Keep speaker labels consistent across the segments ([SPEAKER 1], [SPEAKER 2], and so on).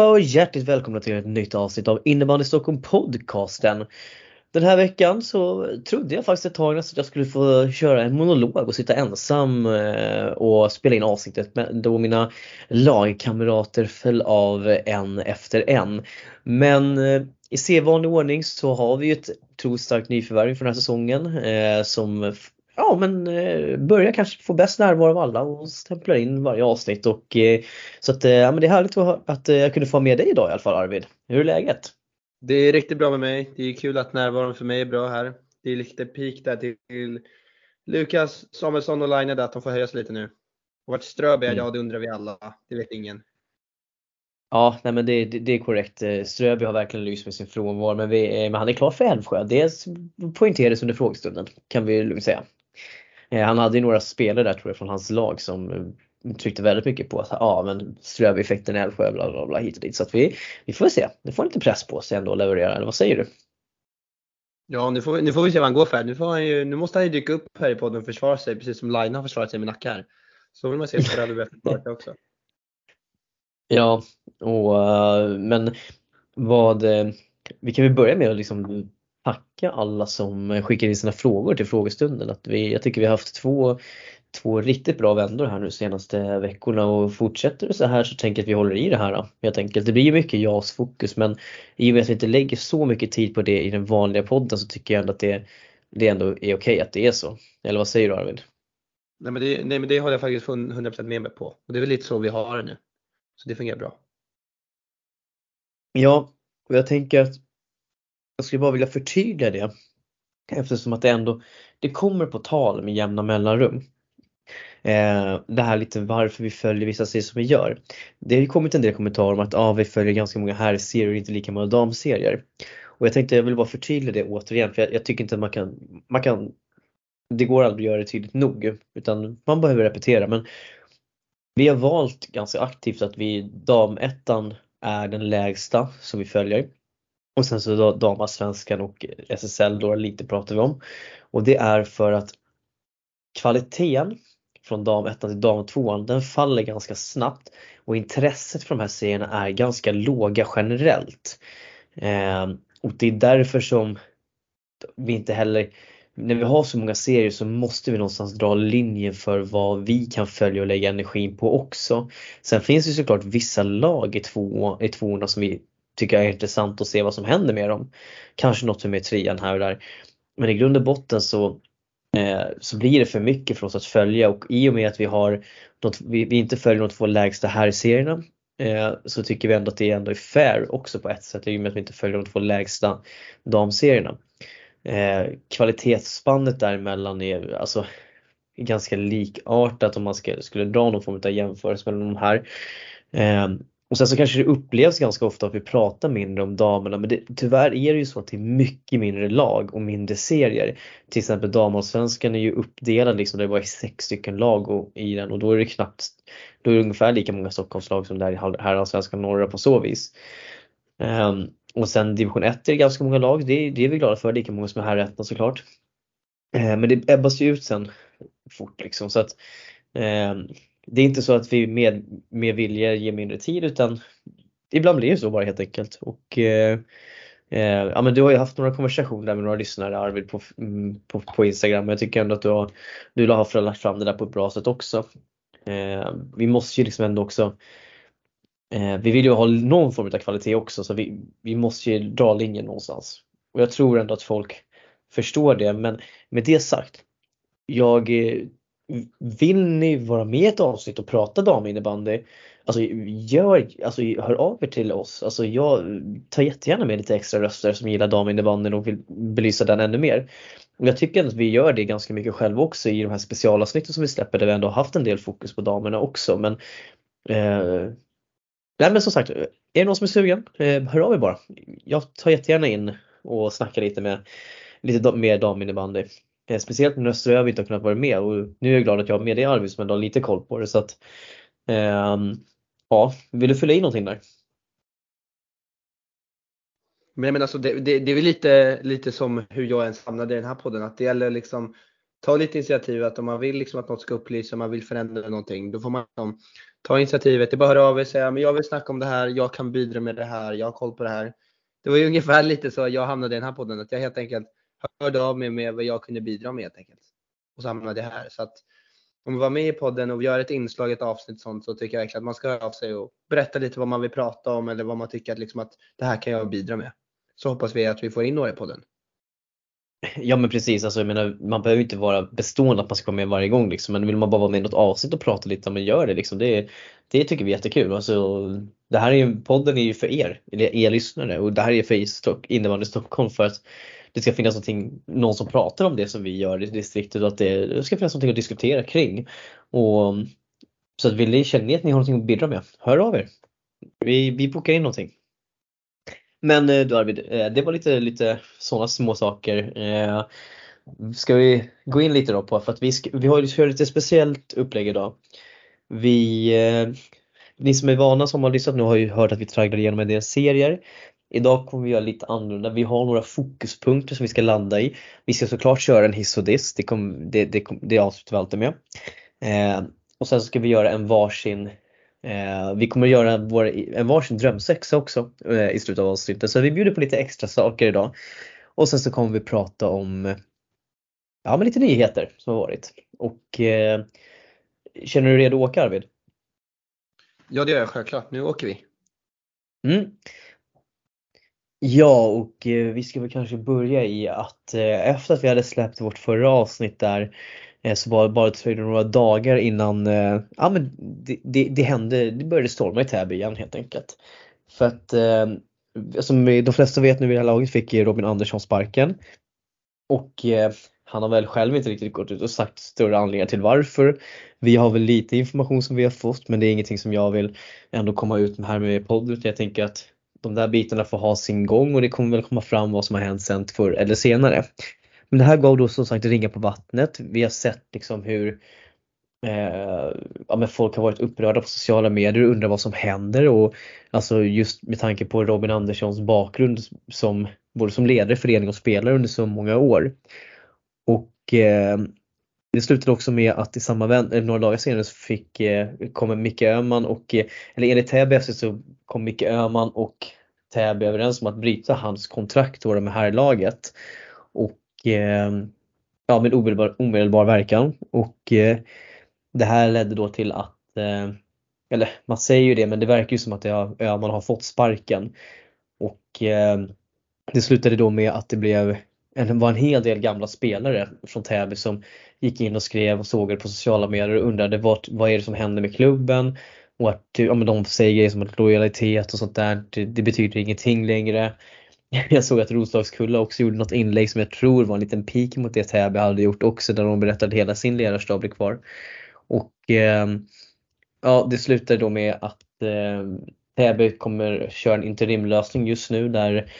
[SPEAKER 1] Allihopa och hjärtligt välkomna till ett nytt avsnitt av Innebandy Stockholm podcasten. Den här veckan så trodde jag faktiskt ett tag att jag skulle få köra en monolog och sitta ensam eh, och spela in avsnittet då mina lagkamrater föll av en efter en. Men eh, i sedvanlig ordning så har vi ett otroligt starkt nyförvärv för den här säsongen eh, som ja men börjar kanske få bäst närvaro av alla och stämplar in varje avsnitt och så att ja men det är härligt att jag kunde få med dig idag i alla fall Arvid. Hur är läget?
[SPEAKER 2] Det är riktigt bra med mig. Det är kul att närvaron för mig är bra här. Det är lite peak där till Lukas Samuelsson och Line att de får höja sig lite nu. Och vart Ströby är, mm. ja det undrar vi alla. Det vet ingen.
[SPEAKER 1] Ja, nej men det, det, det är korrekt. Ströby har verkligen lyst med sin frånvaro men, vi, men han är klar för Älvsjö. Det poängterades under frågestunden kan vi lugnt säga. Eh, han hade ju några spelare där tror jag från hans lag som tryckte väldigt mycket på att ja men ströveffekten i Älvsjö bla bla bla hit och dit. Så att vi, vi får se. Nu får lite press på sig ändå att leverera, eller vad säger du?
[SPEAKER 2] Ja, nu får, nu får vi se vad han går för. Nu, får han ju, nu måste han ju dyka upp här i podden och försvara sig precis som Line har försvarat sig med Nacka här. Så vill man se hur det blir försvarat också.
[SPEAKER 1] Ja, och, eh, men vad, eh, vi kan väl börja med att liksom tacka alla som skickar in sina frågor till frågestunden. Att vi, jag tycker vi har haft två två riktigt bra vändor här nu senaste veckorna och fortsätter det så här så tänker jag att vi håller i det här helt enkelt. Det blir ju mycket JAS-fokus men i och med att vi inte lägger så mycket tid på det i den vanliga podden så tycker jag ändå att det, det ändå är okej okay att det är så. Eller vad säger du Arvid?
[SPEAKER 2] Nej men, det, nej men det håller jag faktiskt 100% med mig på. Och det är väl lite så vi har det nu. Så det fungerar bra.
[SPEAKER 1] Ja, och jag tänker att jag skulle bara vilja förtydliga det. Eftersom att det ändå, det kommer på tal med jämna mellanrum. Eh, det här lite varför vi följer vissa serier som vi gör. Det har ju kommit en del kommentarer om att ah, vi följer ganska många herrserier och inte lika många damserier. Och jag tänkte jag vill bara förtydliga det återigen för jag, jag, tycker inte att man kan, man kan det går aldrig att göra det tydligt nog utan man behöver repetera men vi har valt ganska aktivt att vi damettan är den lägsta som vi följer. Och sen så damallsvenskan och SSL då lite pratar vi om. Och det är för att kvaliteten från dam 1 till dam 2 den faller ganska snabbt och intresset för de här serierna är ganska låga generellt. Eh, och det är därför som vi inte heller, när vi har så många serier så måste vi någonstans dra linjen för vad vi kan följa och lägga energin på också. Sen finns det såklart vissa lag i, två, i tvåorna som vi tycker jag är intressant att se vad som händer med dem. Kanske något med trean här och där. Men i grund och botten så Eh, så blir det för mycket för oss att följa och i och med att vi har vi, vi inte följer de två lägsta herrserierna eh, så tycker vi ändå att det ändå är fair också på ett sätt i och med att vi inte följer de två lägsta damserierna. Eh, kvalitetsspannet däremellan är alltså ganska likartat om man ska, skulle dra någon form av jämförelse mellan de här. Eh, och sen så kanske det upplevs ganska ofta att vi pratar mindre om damerna men det, tyvärr är det ju så att det är mycket mindre lag och mindre serier. Till exempel damallsvenskan är ju uppdelad liksom, det var sex stycken lag och, i den och då är det knappt, då är det ungefär lika många Stockholmslag som det är i herrallsvenskan norra på så vis. Um, och sen division 1 är det ganska många lag, det, det är vi glada för, lika många som är herrettan såklart. Uh, men det ebbas ju ut sen fort liksom så att um, det är inte så att vi med, med vilja ger mindre tid utan ibland blir det så bara helt enkelt. Och, eh, eh, ja, men du har ju haft några konversationer med några lyssnare Arvid på, mm, på, på Instagram. Jag tycker ändå att du har, du har lagt fram det där på ett bra sätt också. Eh, vi måste ju liksom ändå också eh, vi vill ju ha någon form av kvalitet också så vi, vi måste ju dra linjen någonstans. Och jag tror ändå att folk förstår det men med det sagt jag eh, vill ni vara med i ett avsnitt och prata daminnebandy? Alltså, gör, alltså hör av er till oss. Alltså, jag tar jättegärna med lite extra röster som gillar daminnebandyn och vill belysa den ännu mer. Och jag tycker att vi gör det ganska mycket själva också i de här specialavsnitten som vi släpper där vi ändå haft en del fokus på damerna också. Men, eh, nej, men som sagt, är det någon som är sugen, eh, hör av er bara. Jag tar jättegärna in och snackar lite med lite mer daminnebandy. Eh, speciellt när Östra inte har kunnat vara med och nu är jag glad att jag har med dig Arvid som ändå har lite koll på det. Så att, eh, ja, vill du fylla i någonting där?
[SPEAKER 2] Men, men alltså det, det, det är väl lite, lite som hur jag ens hamnade i den här podden. Att det gäller liksom ta lite initiativ att om man vill liksom att något ska upplysas, man vill förändra någonting, då får man liksom ta initiativet. Det är bara att höra av er och säga men jag vill snacka om det här, jag kan bidra med det här, jag har koll på det här. Det var ju ungefär lite så jag hamnade i den här podden, att jag helt enkelt hörde av mig med vad jag kunde bidra med helt enkelt. Och så hamnade jag här. Så att om man var med i podden och gör ett inslag, ett avsnitt sånt, så tycker jag verkligen att man ska höra av sig och berätta lite vad man vill prata om eller vad man tycker att, liksom att det här kan jag bidra med. Så hoppas vi att vi får in några i podden.
[SPEAKER 1] Ja men precis, alltså, jag menar, man behöver inte vara bestående att man ska vara med varje gång liksom. Men vill man bara vara med i något avsnitt och prata lite, men gör det liksom. Det, det tycker vi är jättekul. Alltså, det här är ju, podden är ju för er, er lyssnare och det här är för Stock, innebandy Stockholm för att det ska finnas någon som pratar om det som vi gör i distriktet och att det ska finnas någonting att diskutera kring. Och, så att vill ni känna att ni har någonting att bidra med, hör av er. Vi, vi bokar in någonting. Men eh, du Arvid, eh, det var lite, lite sådana små saker. Eh, ska vi gå in lite då på, för att vi, ska, vi har ju lite speciellt upplägg idag. Vi, ni som är vana som har lyssnat nu har ju hört att vi tragglar igenom en del serier. Idag kommer vi göra lite annorlunda. Vi har några fokuspunkter som vi ska landa i. Vi ska såklart köra en hiss och diss. Det, kom, det, det, det avslutar vi alltid med. Eh, och sen ska vi göra en varsin Eh, vi kommer göra vår, en varsin drömsexa också eh, i slutet av avsnittet så vi bjuder på lite extra saker idag. Och sen så kommer vi prata om ja, men lite nyheter som har varit. Och eh, Känner du dig redo att åka Arvid?
[SPEAKER 2] Ja det gör jag självklart, nu åker vi.
[SPEAKER 1] Mm. Ja och eh, vi ska väl kanske börja i att eh, efter att vi hade släppt vårt förra avsnitt där Eh, så var det bara dröjde några dagar innan eh, ja, men det, det, det, hände, det började storma i Täby igen helt enkelt. För att eh, som de flesta vet nu vid det här laget fick Robin Andersson sparken. Och eh, han har väl själv inte riktigt gått ut och sagt större anledningar till varför. Vi har väl lite information som vi har fått men det är ingenting som jag vill ändå komma ut med här med podden. Jag tänker att de där bitarna får ha sin gång och det kommer väl komma fram vad som har hänt sen förr eller senare. Men det här gav då som sagt ringa på vattnet. Vi har sett liksom hur eh, ja, men folk har varit upprörda på sociala medier och undrar vad som händer och alltså just med tanke på Robin Anderssons bakgrund som både som ledare, förening och spelare under så många år. Och eh, det slutade också med att i samma vän, eh, några dagar senare så fick, eh, kom Micke Öhman och, eh, eller enligt Täby FC, så kom Micke Öhman och Täby överens om att bryta hans kontrakt då med herrlaget. Och eh, ja, med omedelbar, omedelbar verkan. Och eh, det här ledde då till att, eh, eller man säger ju det men det verkar ju som att Öhman har, har fått sparken. Och eh, det slutade då med att det blev en, var en hel del gamla spelare från Täby som gick in och skrev och sågade på sociala medier och undrade vad, vad är det som händer med klubben och att ja, men de säger grejer som att lojalitet och sånt där, det, det betyder ingenting längre. Jag såg att Roslagskulla också gjorde något inlägg som jag tror var en liten pik mot det Täby hade gjort också där de berättade att hela sin ledarstab blir kvar. Och eh, ja, det slutade då med att eh, Täby kommer köra en interimlösning just nu där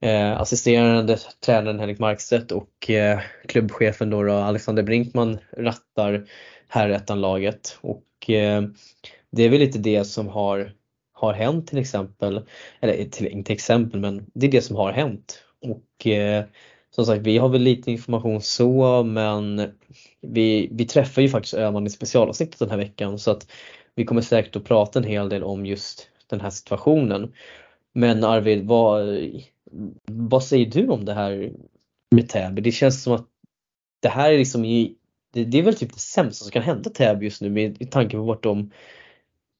[SPEAKER 1] eh, assisterande tränaren Henrik Markstedt och eh, klubbchefen då, då Alexander Brinkman rattar herrettan-laget. Och eh, det är väl lite det som har har hänt till exempel. Eller till, inte exempel men det är det som har hänt. Och eh, som sagt vi har väl lite information så men vi, vi träffar ju faktiskt Öhman i specialavsnittet den här veckan så att vi kommer säkert att prata en hel del om just den här situationen. Men Arvid, vad, vad säger du om det här med Täby? Det känns som att det här är liksom i, det, det är väl typ det sämsta som kan hända Täby just nu med tanke på vart de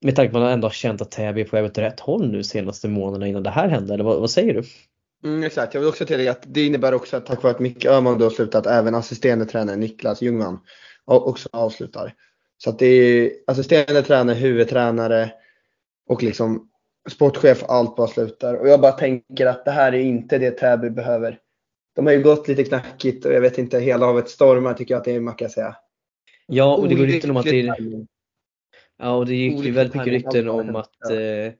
[SPEAKER 1] med tanke på att man ändå har känt att Täby är på väg åt rätt håll nu senaste månaderna innan det här hände, eller vad, vad säger du?
[SPEAKER 2] Mm, exakt, jag vill också tillägga att det innebär också att tack vare att Micke Öhman då har slutat, även assisterande tränare Niklas Ljungman också avslutar. Så att det är assisterande tränare, huvudtränare och liksom sportchef, allt bara slutar. Och jag bara tänker att det här är inte det Täby behöver. De har ju gått lite knackigt och jag vet inte, hela havet stormar tycker jag att det är, man kan säga.
[SPEAKER 1] Ja, och det går rykten om att det är Ja och det gick ju väldigt mycket rykten om att eh,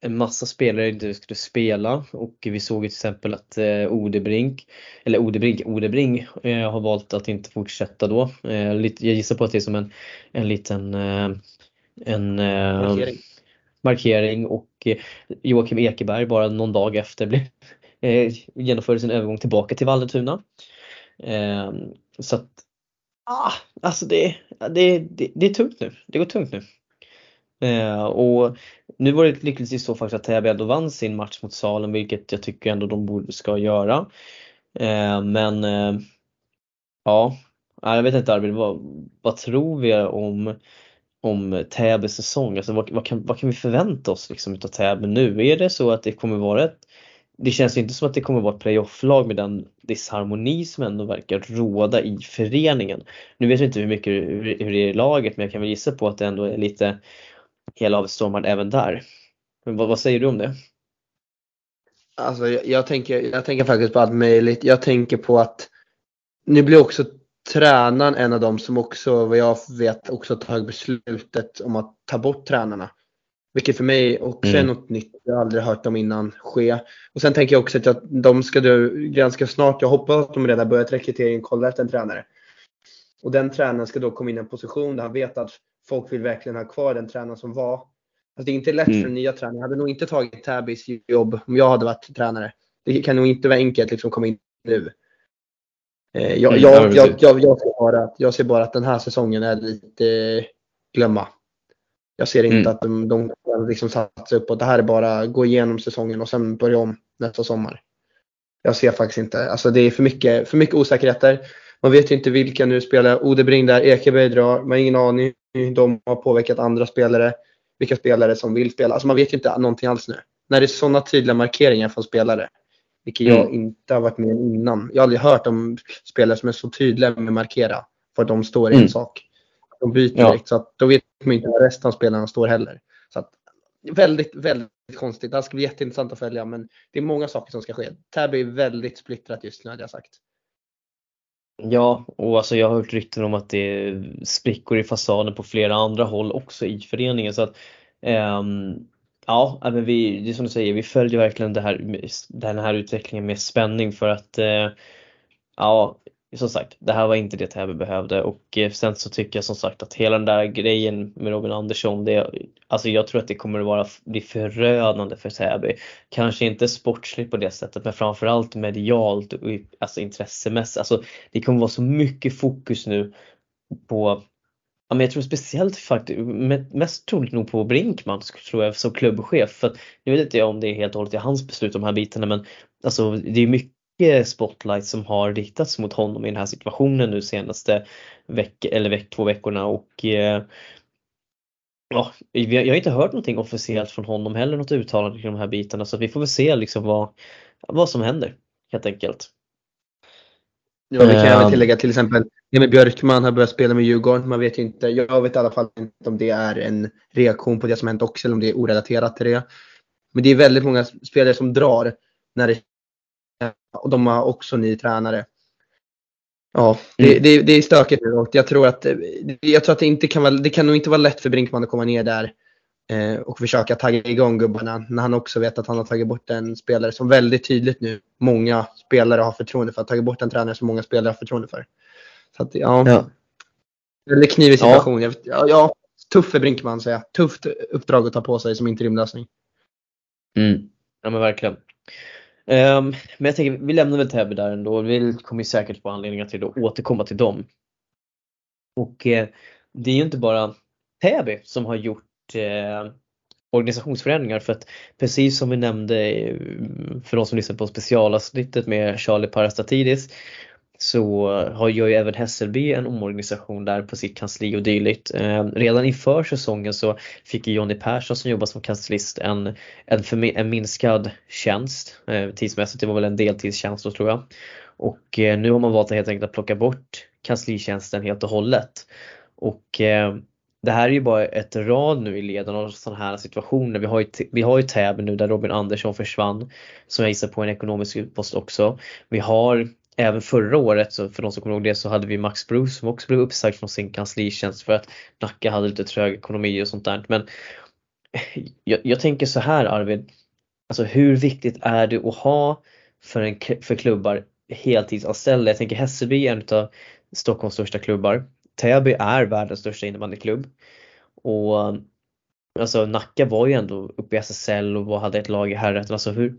[SPEAKER 1] en massa spelare inte skulle spela och vi såg till exempel att eh, Odebrink, eller Odebrink, Odebring eh, har valt att inte fortsätta då. Eh, lite, jag gissar på att det är som en, en liten eh, en, eh, markering markering och eh, Joakim Ekeberg bara någon dag efter blev, eh, genomförde sin övergång tillbaka till Vallentuna. Eh, så att Ah, alltså det, det, det, det är tungt nu. Det går tungt nu. Eh, och nu var det lyckligtvis så faktiskt att Täby ändå vann sin match mot Salem vilket jag tycker ändå de borde ska göra. Eh, men eh, ja, jag vet inte Arvid, vad, vad tror vi om, om Täbys säsong? Alltså vad, vad, kan, vad kan vi förvänta oss liksom utav Täby nu? Är det så att det kommer vara ett det känns inte som att det kommer vara ett playoff-lag med den disharmoni som ändå verkar råda i föreningen. Nu vet jag inte hur mycket hur det är i laget men jag kan väl gissa på att det ändå är lite hela avstormad även där. Men vad, vad säger du om det?
[SPEAKER 2] Alltså jag, jag, tänker, jag tänker faktiskt på allt möjligt. Jag tänker på att nu blir också tränaren en av dem som också, vad jag vet, också tagit beslutet om att ta bort tränarna. Vilket för mig också mm. är något nytt. Jag har aldrig hört om innan ske. Och sen tänker jag också att de ska du ganska snart, jag hoppas att de redan börjat rekryteringen, kolla efter en tränare. Och den tränaren ska då komma in i en position där han vet att folk vill verkligen ha kvar den tränaren som var. Alltså det är inte lätt mm. för den nya tränaren. Jag hade nog inte tagit Tabis jobb om jag hade varit tränare. Det kan nog inte vara enkelt liksom komma in nu. Eh, jag, mm, jag, jag, jag, jag, ser bara, jag ser bara att den här säsongen är lite glömma. Jag ser inte mm. att de, de kan liksom satsa upp och det här är bara gå igenom säsongen och sen börja om nästa sommar. Jag ser faktiskt inte, alltså det är för mycket, för mycket osäkerheter. Man vet ju inte vilka nu spelar. Odebring där, Ekeberg drar, man har ingen aning. De har påverkat andra spelare. Vilka spelare som vill spela. Alltså man vet ju inte någonting alls nu. När det är sådana tydliga markeringar från spelare. Vilket jag mm. inte har varit med innan. Jag har aldrig hört om spelare som är så tydliga med att markera. För att de står i en mm. sak. De byter ja. direkt. Så att då vet man inte var resten av spelarna står heller. Så att, väldigt, väldigt konstigt. Det här ska bli jätteintressant att följa. Men det är många saker som ska ske. Täby är väldigt splittrat just nu hade jag sagt.
[SPEAKER 1] Ja, och alltså jag har hört rykten om att det är sprickor i fasaden på flera andra håll också i föreningen. Så att, um, ja, men vi, det är som du säger, vi följer verkligen det här, den här utvecklingen med spänning för att eh, ja, som sagt, det här var inte det Täby behövde och eh, sen så tycker jag som sagt att hela den där grejen med Robin Andersson, det, alltså jag tror att det kommer att vara, bli förödande för Täby. Kanske inte sportsligt på det sättet men framförallt medialt och alltså intressemässigt. Alltså det kommer vara så mycket fokus nu på Ja, men jag tror speciellt faktiskt, mest troligt nog på Brinkman tror jag som klubbchef. För nu vet inte jag om det är helt och hållet i hans beslut de här bitarna men alltså det är mycket spotlight som har riktats mot honom i den här situationen nu senaste veck eller veck, två veckorna och eh, ja, jag har inte hört någonting officiellt från honom heller, något uttalande kring de här bitarna så vi får väl se liksom vad, vad som händer helt enkelt.
[SPEAKER 2] Ja, vi kan även ehm. tillägga till exempel Emil Björkman har börjat spela med Djurgården. Man vet ju inte. Jag vet i alla fall inte om det är en reaktion på det som hänt också eller om det är orelaterat till det. Men det är väldigt många spelare som drar när det och de har också ny tränare. Ja, det, mm. det, det är stökigt nu och jag tror att, jag tror att det, inte kan vara, det kan nog inte vara lätt för Brinkman att komma ner där eh, och försöka tagga igång gubbarna när han också vet att han har tagit bort en spelare som väldigt tydligt nu många spelare har förtroende för. Tagit bort en tränare som många spelare har förtroende för. Så att, ja. ja. Väldigt knivig situation. Ja. Ja, ja, tuff för Brinkman säger jag. Tufft uppdrag att ta på sig som interimlösning.
[SPEAKER 1] Mm. Ja men verkligen. Um, men jag tänker, vi lämnar väl Täby där ändå. Vi kommer säkert få anledningar till att återkomma till dem. Och eh, det är ju inte bara Täby som har gjort eh, organisationsförändringar för att precis som vi nämnde eh, för de som lyssnar på specialavsnittet med Charlie Parastatidis så har ju även Hässelby en omorganisation där på sitt kansli och dylikt. Eh, redan inför säsongen så fick ju Jonny Persson som jobbar som kanslist en, en, en minskad tjänst eh, tidsmässigt. Det var väl en deltidstjänst då tror jag. Och eh, nu har man valt att helt enkelt att plocka bort kanslitjänsten helt och hållet. Och eh, det här är ju bara ett rad nu i leden av sådana här situationer. Vi har ju, vi har ju Täby nu där Robin Andersson försvann som jag gissar på en ekonomisk utpost också. Vi har även förra året, så för de som kommer ihåg det, så hade vi Max Bruce som också blev uppsagd från sin kanslitjänst för att Nacka hade lite trög ekonomi och sånt där. Men jag, jag tänker så här Arvid, alltså hur viktigt är det att ha för, en, för klubbar heltidsanställda? Jag tänker Hässelby är en av Stockholms största klubbar. Täby är världens största innebandyklubb. Och alltså Nacka var ju ändå uppe i SSL och hade ett lag i herrätten. Alltså hur,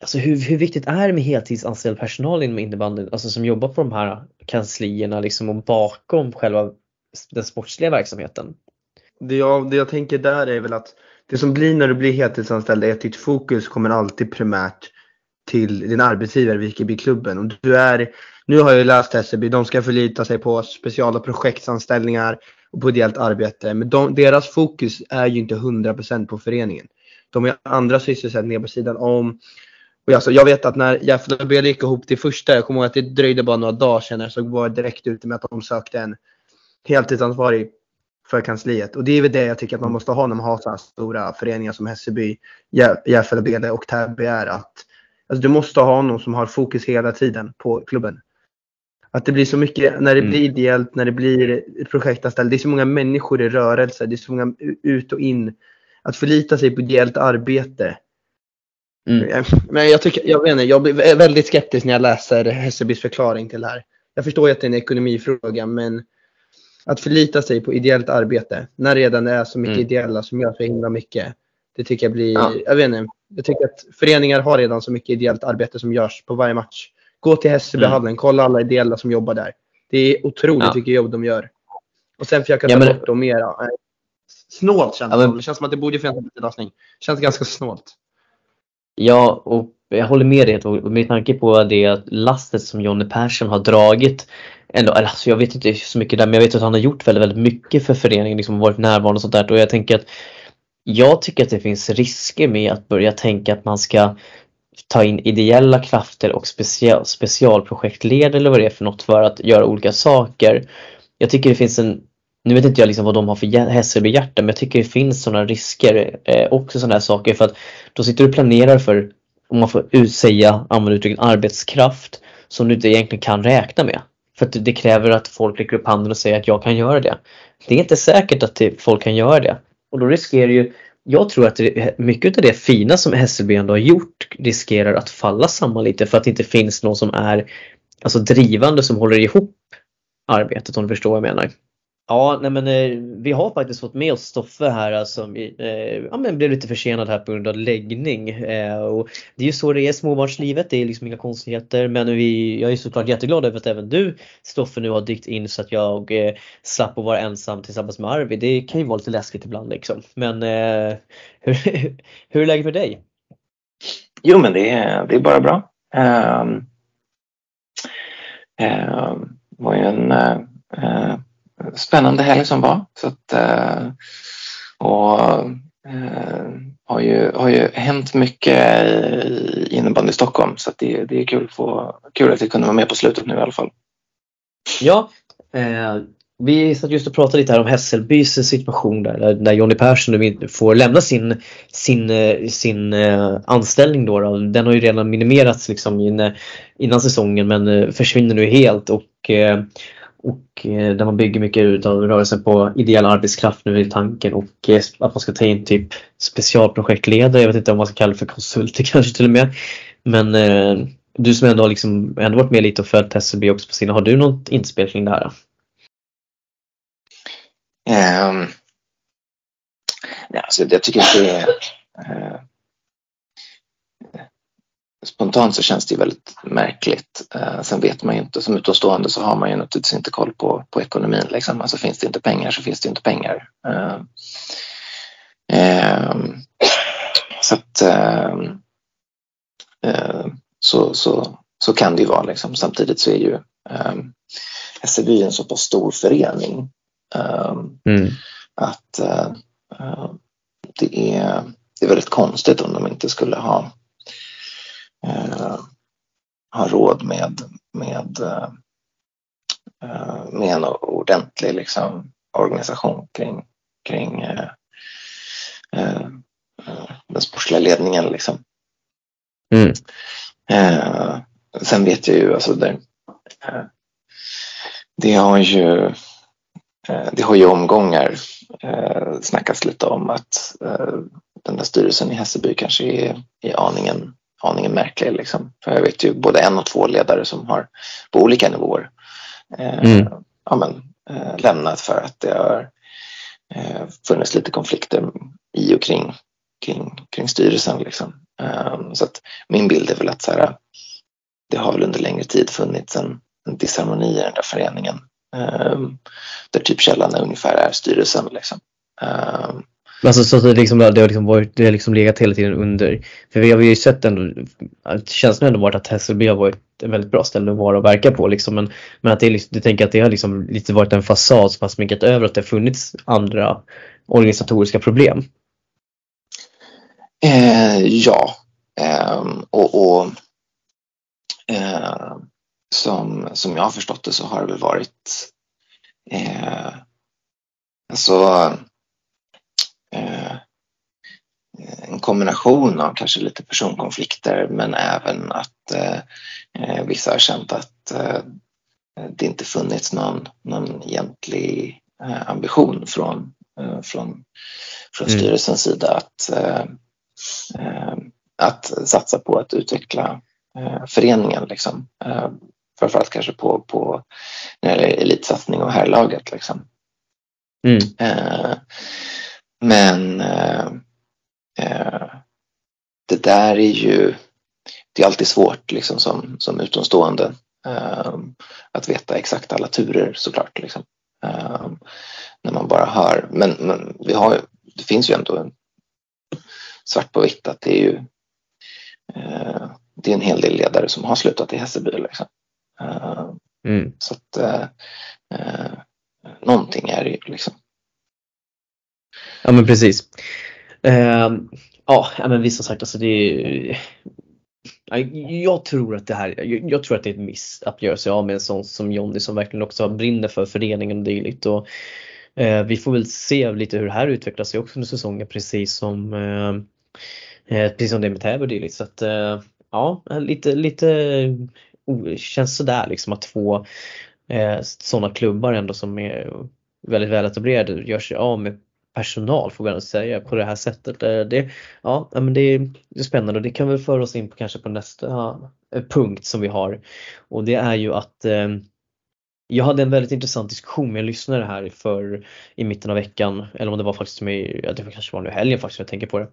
[SPEAKER 1] Alltså hur, hur viktigt är det med heltidsanställd personal inom innebandyn, alltså som jobbar på de här kanslierna liksom och bakom själva den sportsliga verksamheten?
[SPEAKER 2] det jag, det jag tänker där är väl att det som blir när du blir heltidsanställd är att ditt fokus kommer alltid primärt till din arbetsgivare, vilket blir klubben. Och du är, nu har jag läst SEB, de ska förlita sig på speciala projektanställningar och på ideellt arbete. Men de, deras fokus är ju inte 100% på föreningen. De har andra sysselsättningar på sidan om. Och alltså, jag vet att när och gick ihop till första, jag kommer ihåg att det dröjde bara några dagar senare, så var det direkt ute med att de sökte en heltidsansvarig för kansliet. Och det är väl det jag tycker att man måste ha när man har så här stora föreningar som Hässelby, Järfälla och Täby är. Att, alltså du måste ha någon som har fokus hela tiden på klubben. Att det blir så mycket, när det mm. blir ideellt, när det blir projektanställd, det är så många människor i rörelse, det är så många ut och in. Att förlita sig på ideellt arbete. Mm. Men jag, tycker, jag, vet inte, jag blir väldigt skeptisk när jag läser Hässelbys förklaring till det här. Jag förstår ju att det är en ekonomifråga men att förlita sig på ideellt arbete när redan det är så mycket mm. ideella som gör så himla mycket. Det tycker jag blir, ja. jag vet inte, jag tycker att föreningar har redan så mycket ideellt arbete som görs på varje match. Gå till Hässelbyhallen, mm. kolla alla ideella som jobbar där. Det är otroligt ja. mycket jobb de gör. Och sen försöka ta ja, men... bort dem mera. Snålt känns det ja, men... Det känns som att det borde finnas en lösning. Känns ganska snålt.
[SPEAKER 1] Ja, och jag håller med dig med tanke på det lastet som Jonny Persson har dragit. Ändå, alltså jag vet inte så mycket där men jag vet att han har gjort väldigt, väldigt mycket för föreningen, liksom varit närvarande och sånt där. Och jag tänker att jag tycker att det finns risker med att börja tänka att man ska ta in ideella krafter och special, specialprojektledare eller vad det är för något för att göra olika saker. Jag tycker det finns en nu vet inte jag liksom vad de har för Hässelby-hjärta men jag tycker det finns sådana risker eh, också sådana här saker för att då sitter du och planerar för, om man får säga, använda uttrycket arbetskraft som du inte egentligen kan räkna med. För att det kräver att folk räcker upp handen och säger att jag kan göra det. Det är inte säkert att folk kan göra det. Och då riskerar ju, jag tror att det, mycket av det fina som Hässelby ändå har gjort riskerar att falla samman lite för att det inte finns någon som är alltså drivande som håller ihop arbetet om du förstår vad jag menar. Ja, nej men eh, vi har faktiskt fått med oss Stoffe här alltså, som alltså, eh, ja, men blev lite försenad här på grund av läggning. Eh, och det är ju så det är småbarnslivet, det är liksom inga konstigheter. Men vi, jag är såklart jätteglad över att även du Stoffe nu har dykt in så att jag eh, slapp att vara ensam tillsammans med Arvid. Det kan ju vara lite läskigt ibland liksom. Men eh, hur, hur är läget med dig?
[SPEAKER 3] Jo men det är, det är bara bra. Um, um, var ju en uh, spännande helg som var. Så att, eh, och eh, har ju, har ju hänt mycket i innebandy i Stockholm så att det, det är kul, få, kul att vi kunde vara med på slutet nu i alla fall.
[SPEAKER 1] Ja, eh, vi satt just och pratade lite här om Hässelbys situation där, där Jonny Persson nu får lämna sin, sin, eh, sin anställning. Då, då. Den har ju redan minimerats liksom innan säsongen men försvinner nu helt och och eh, där man bygger mycket av rörelsen på ideell arbetskraft nu i tanken och eh, att man ska ta in typ specialprojektledare, jag vet inte om man ska kalla det för konsulter kanske till och med. Men eh, du som ändå har liksom, ändå varit med lite och följt SCB också på sina, har du något inspel kring det här?
[SPEAKER 3] Um, alltså jag tycker att det är uh, spontant så känns det väldigt märkligt. Eh, sen vet man ju inte, som utomstående så har man ju naturligtvis inte koll på, på ekonomin. Liksom. Alltså finns det inte pengar så finns det inte pengar. Eh, eh, så att eh, eh, så, så, så kan det ju vara. Liksom. Samtidigt så är ju eh, SEB en så pass stor förening mm. att det, är, det är väldigt konstigt om de inte skulle ha eh, har råd med, med, eh, med en ordentlig liksom, organisation kring, kring eh, eh den sportsliga ledningen. Liksom. Mm. Eh, sen vet jag ju, alltså det, eh, det har ju det har ju omgångar eh, snackats lite om att eh, den där styrelsen i Hässelby kanske är, är aningen aningen märklig. Liksom. För jag vet ju både en och två ledare som har på olika nivåer eh, mm. ja, men, eh, lämnat för att det har eh, funnits lite konflikter i och kring, kring, kring styrelsen. Liksom. Eh, så att min bild är väl att så här, det har väl under längre tid funnits en, en disharmoni i den där föreningen. Eh, där typ källan ungefär är styrelsen. Liksom. Um,
[SPEAKER 1] Alltså så att det, liksom, det har liksom varit, det har liksom legat hela tiden under. För vi har ju sett ändå, känslan har ändå varit att Hässelby har varit ett väldigt bra ställe att vara och verka på liksom. Men, men att det är liksom, du tänker att det har liksom lite varit en fasad som har sminkat över att det har funnits andra organisatoriska problem.
[SPEAKER 3] Eh, ja, eh, och, och eh, som, som jag har förstått det så har det väl varit eh, alltså en kombination av kanske lite personkonflikter men även att eh, eh vissa har känt att eh, det inte funnits någon, någon egentlig eh, ambition från, eh, från, från mm. styrelsens sida att, eh, att satsa på att utveckla föreningen. Liksom. framförallt kanske på, på när det gäller elitsatsning och herrlaget. Liksom. Mm. Men eh, eh, det där är ju, det är alltid svårt liksom som, som utomstående eh, att veta exakt alla turer såklart. Liksom. Eh, när man bara hör, men, men vi har, det finns ju ändå en, svart på vitt att det är ju eh, det är en hel del ledare som har slutat i Hässelby. Liksom. Eh, mm. Så att någonting är det ju liksom.
[SPEAKER 1] Ja men precis. Uh, ja men vi som sagt alltså det är jag tror att det här, jag tror att det är ett miss att göra sig av med en sån som Jonny som verkligen också brinner för föreningen och dylikt. Och, eh, vi får väl se lite hur det här utvecklar sig också under säsongen precis som, eh, eh precis som det med Täby och dylikt. Så att eh, ja, lite, lite oh, känns sådär liksom att två eh, sådana klubbar ändå som är väldigt väletablerade gör sig av med personal får man säga på det här sättet. Eh, det, ja, men det är, spännande och det kan väl föra oss in på kanske på nästa eh, punkt som vi har och det är ju att eh, jag hade en väldigt intressant diskussion med en lyssnare här för i mitten av veckan, eller om det var faktiskt med, ja, det kanske var nu helgen faktiskt jag tänker på det.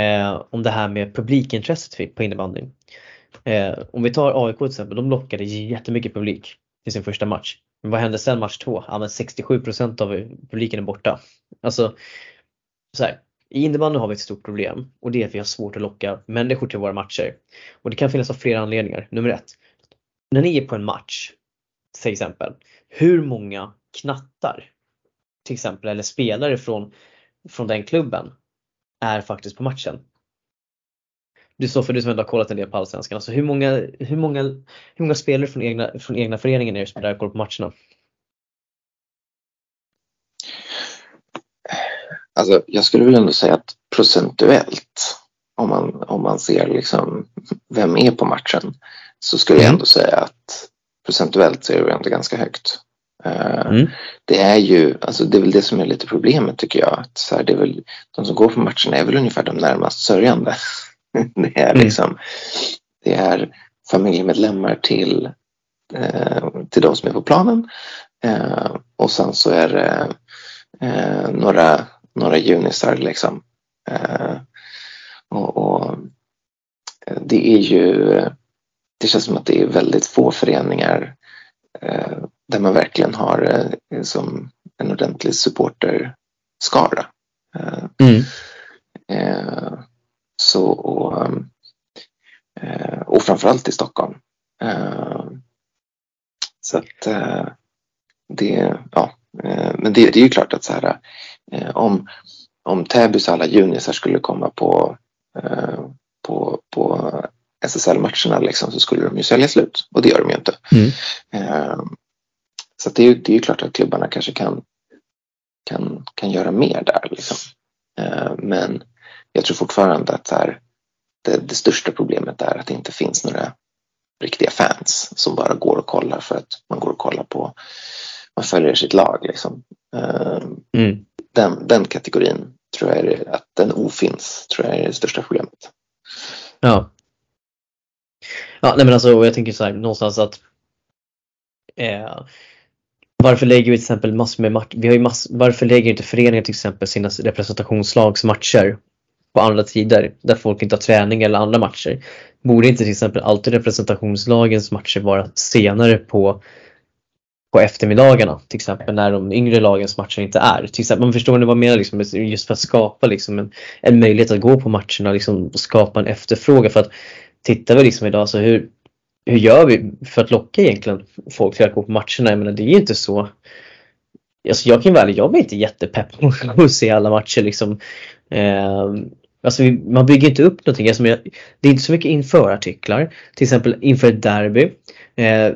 [SPEAKER 1] Eh, om det här med publikintresset på innebandy. Eh, om vi tar AIK till exempel, de lockade jättemycket publik till sin första match. Men vad hände sen match två? Ja men 67% av publiken är borta. Alltså, så här, i innebandy har vi ett stort problem och det är att vi har svårt att locka människor till våra matcher. Och det kan finnas av flera anledningar. Nummer ett, när ni är på en match, till exempel, hur många knattar till exempel eller spelare från, från den klubben är faktiskt på matchen? Du sa för du som ändå har kollat en del på Allsvenskan, alltså hur många, hur många, hur många spelare från egna, från egna föreningen är det som är där och kollar på matcherna?
[SPEAKER 3] Alltså, jag skulle väl ändå säga att procentuellt, om man, om man ser liksom vem är på matchen, så skulle mm. jag ändå säga att procentuellt så är det ändå ganska högt. Eh, mm. Det är ju, alltså det är väl det som är lite problemet tycker jag. Att så här, det är väl, de som går på matcherna är väl ungefär de närmast sörjande. Det är mm. liksom, det är familjemedlemmar till, eh, till de som är på planen. Eh, och sen så är det eh, några, några junisar liksom. Eh, och, och, det är ju, det känns som att det är väldigt få föreningar eh, där man verkligen har eh, som en ordentlig supporterskara. Mm. Så, och, eh, och framförallt i Stockholm. Eh, så att eh, det, ja, men det, det är ju klart att så här, om, om Täbys alla junisar skulle komma på, på, på SSL-matcherna liksom, så skulle de ju sälja slut och det gör de ju inte. Mm. Så det är, det är ju klart att klubbarna kanske kan, kan, kan göra mer där. Liksom. Men jag tror fortfarande att här, det, det, största problemet är att det inte finns några riktiga fans som bara går och kollar för att man går och kollar på, man följer sitt lag liksom. Ehm, mm. Den, den kategorin tror jag är, att den ofinns, tror jag är det största problemet.
[SPEAKER 1] Ja. Ja, nej men alltså jag tänker så här någonstans att eh, varför lägger vi till exempel massor med matcher, vi har ju mass, varför lägger inte föreningar till exempel sina representationslagsmatcher på andra tider där folk inte har träning eller andra matcher. Borde inte till exempel alltid representationslagens matcher vara senare på på eftermiddagarna till exempel när de yngre lagens matcher inte är. Till exempel, man förstår ni vad jag menar liksom, just för att skapa liksom en, en möjlighet att gå på matcherna liksom, och skapa en efterfrågan. För att tittar vi liksom idag så hur, hur gör vi för att locka egentligen folk till att gå på matcherna? Jag menar det är ju inte så Alltså jag kan väl, jag blir inte jättepepp på att se alla matcher liksom. Eh, alltså man bygger inte upp någonting. Alltså det är inte så mycket inför artiklar. Till exempel inför ett derby. Eh,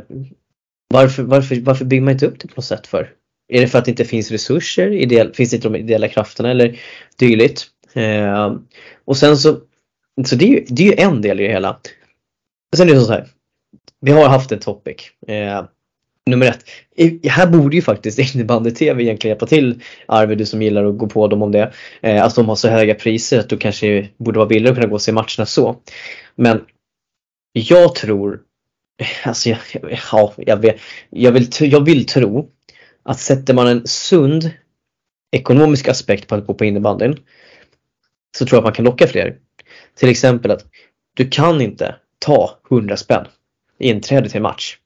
[SPEAKER 1] varför, varför, varför bygger man inte upp det på något sätt för? Är det för att det inte finns resurser? Ideell, finns det inte de ideella krafterna eller dylikt? Eh, och sen så, så det är, ju, det är ju en del i det hela. Sen är det så här. Vi har haft en topic. Eh, nummer ett. I, här borde ju faktiskt innebandy-tv egentligen hjälpa till Arvid, du som gillar att gå på dem om det. Eh, att de har så höga priser att du kanske borde vara billigare att kunna gå och se matcherna så. Men jag tror, eh, alltså jag, ja, jag, vet, jag, vill, jag vill tro att sätter man en sund ekonomisk aspekt på att gå på innebandyn så tror jag att man kan locka fler. Till exempel att du kan inte ta 100 spänn i inträde till en match.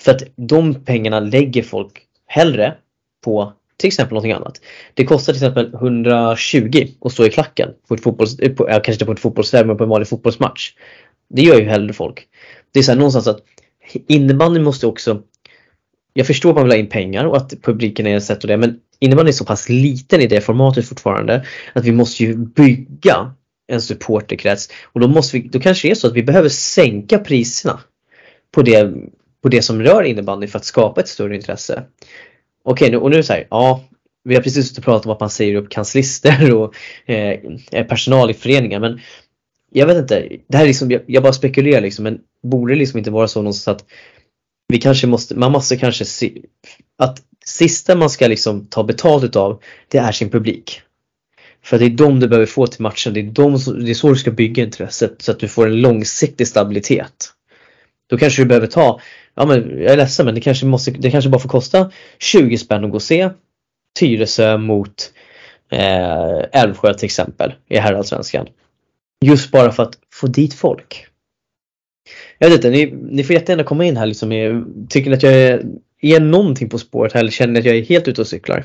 [SPEAKER 1] För att de pengarna lägger folk hellre på till exempel någonting annat. Det kostar till exempel 120 att stå i klacken på ett fotbolls, eh, på, kanske inte på ett fotbollsläger men på en vanlig fotbollsmatch. Det gör ju hellre folk. Det är så här någonstans att innebandyn måste också jag förstår att man vill ha in pengar och att publiken är ett sätt och det men innebandyn är så pass liten i det formatet fortfarande att vi måste ju bygga en supporterkrets och då måste vi, då kanske det är så att vi behöver sänka priserna på det på det som rör innebandy för att skapa ett större intresse. Okej, okay, och nu är så här, ja, vi har precis pratat om att man säger upp kanslister och eh, eh personal i föreningar men jag vet inte, det här är liksom, jag, jag bara spekulerar liksom men borde det liksom inte vara så någonstans att vi kanske måste, man måste kanske se att sista man ska liksom ta betalt utav det är sin publik. För det är de du behöver få till matchen, det är, de, det är så du ska bygga intresset så att du får en långsiktig stabilitet. Då kanske du behöver ta ja men jag är ledsen men det kanske, måste, det kanske bara får kosta 20 spänn att gå och se Tyresö mot eh, Älvsjö till exempel i herrallsvenskan. Just bara för att få dit folk. Jag vet inte, ni, ni får jättegärna komma in här liksom. Tycker ni att jag är, är någonting på spåret här eller känner ni att jag är helt ute och cyklar?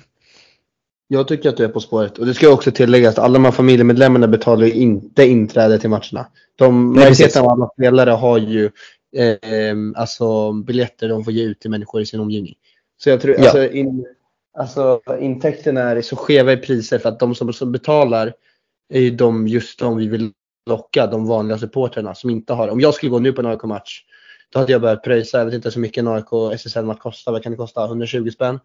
[SPEAKER 2] Jag tycker att du är på spåret och det ska också tilläggas att alla de här familjemedlemmarna betalar ju inte inträde till matcherna. De, majoriteten av alla spelare har ju eh, alltså biljetter de får ge ut till människor i sin omgivning. Så jag tror, ja. alltså, in, alltså intäkterna är så skeva i priser för att de som, som betalar är ju de, just de vi vill locka, de vanliga supporterna som inte har. Om jag skulle gå nu på en AIK-match, då hade jag börjat pröjsa, jag vet inte så mycket en AIK SSL-match kostar, vad kan det kosta? 120 spänn?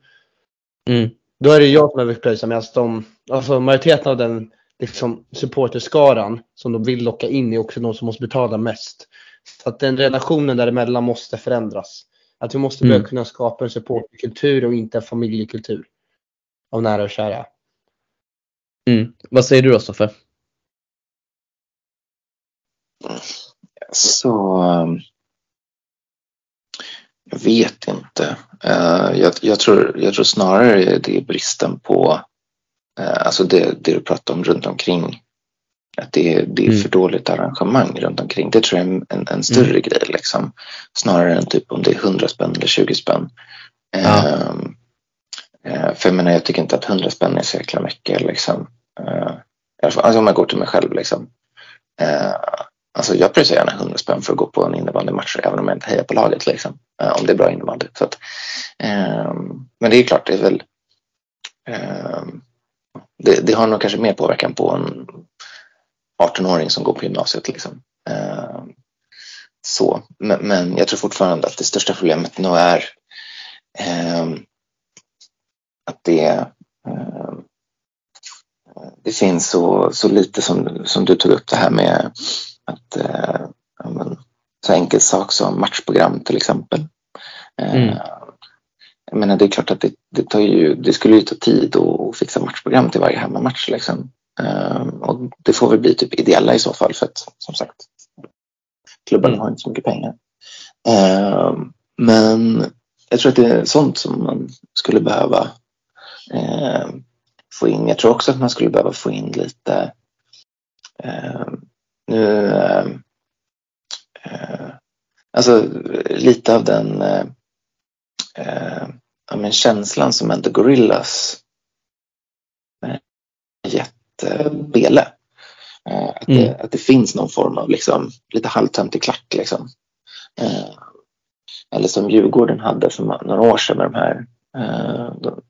[SPEAKER 2] Mm. Då är det jag som behöver pröjsa medan de, alltså majoriteten av den liksom, supporterskaran som de vill locka in är också de som måste betala mest. Så att den relationen däremellan måste förändras. Att vi måste börja mm. kunna skapa en supportkultur och inte en familjekultur. Av nära och kära.
[SPEAKER 1] Mm. Vad säger du då Stoffe?
[SPEAKER 3] Så um, jag vet inte. Uh, jag, jag, tror, jag tror snarare det är bristen på uh, alltså det, det du pratar om runt omkring att det är, det är mm. för dåligt arrangemang runt omkring. Det tror jag är en, en, större mm. grej liksom. Snarare än typ om det är 100 spänn eller 20 spänn. Ja. Um, uh, för jag menar, jag tycker inte att 100 spänn är så jäkla mycket liksom. Uh, alltså om jag går till mig själv liksom. Uh, alltså jag pröjsar gärna 100 spänn för att gå på en innebandymatch även om jag inte hejar på laget liksom. om det är bra innebandy. Så att, um, men det är klart, det är väl um, det, det, har nog kanske mer påverkan på en 18-åring som går på gymnasiet. Liksom. Eh, så. Men, men, jag tror fortfarande att det största problemet nog är eh, att det, eh, det finns så, så lite som, som du tog upp det här med att så enkel sak som matchprogram till exempel. Mm. Jag menar, det är klart att det, det, tar ju, det skulle ju ta tid att fixa matchprogram till varje hemmamatch. Liksom. Ehm, och det får väl bli typ ideella i så fall för att som sagt klubbarna mm. har inte så mycket pengar. Ehm, men jag tror att det är sånt som man skulle behöva ehm, få in. Jag tror också att man skulle behöva få in lite nu alltså lite av den eh, ja, men känslan som ändå Gorillas eh, gett eh, Bele. Eh, att, mm. det, att det finns någon form av liksom, lite halvtöntig klack. Liksom. Eh, eller som Djurgården hade för några år sedan med de här eh, de,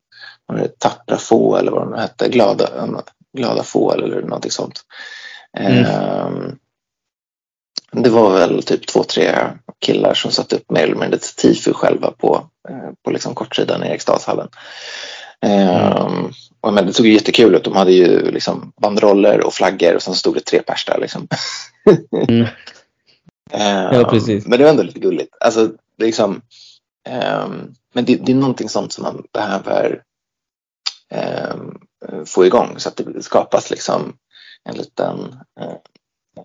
[SPEAKER 3] de tappra få eller vad de hette, glada, glada få eller någonting sånt. Mm. Eh, det var väl typ två, tre killar som satte upp mer eller mindre ett tifo själva på, eh, på liksom kortsidan i Eriksdalshallen. Mm. Um, men det såg ju jättekul ut. De hade ju liksom bandroller och flaggor och sen stod det tre pers där. Liksom. mm.
[SPEAKER 1] ja, precis.
[SPEAKER 3] Men det var ändå lite gulligt. Alltså, liksom, um, men det, det, är någonting sånt som man behöver um, få igång så att det skapas liksom en liten uh,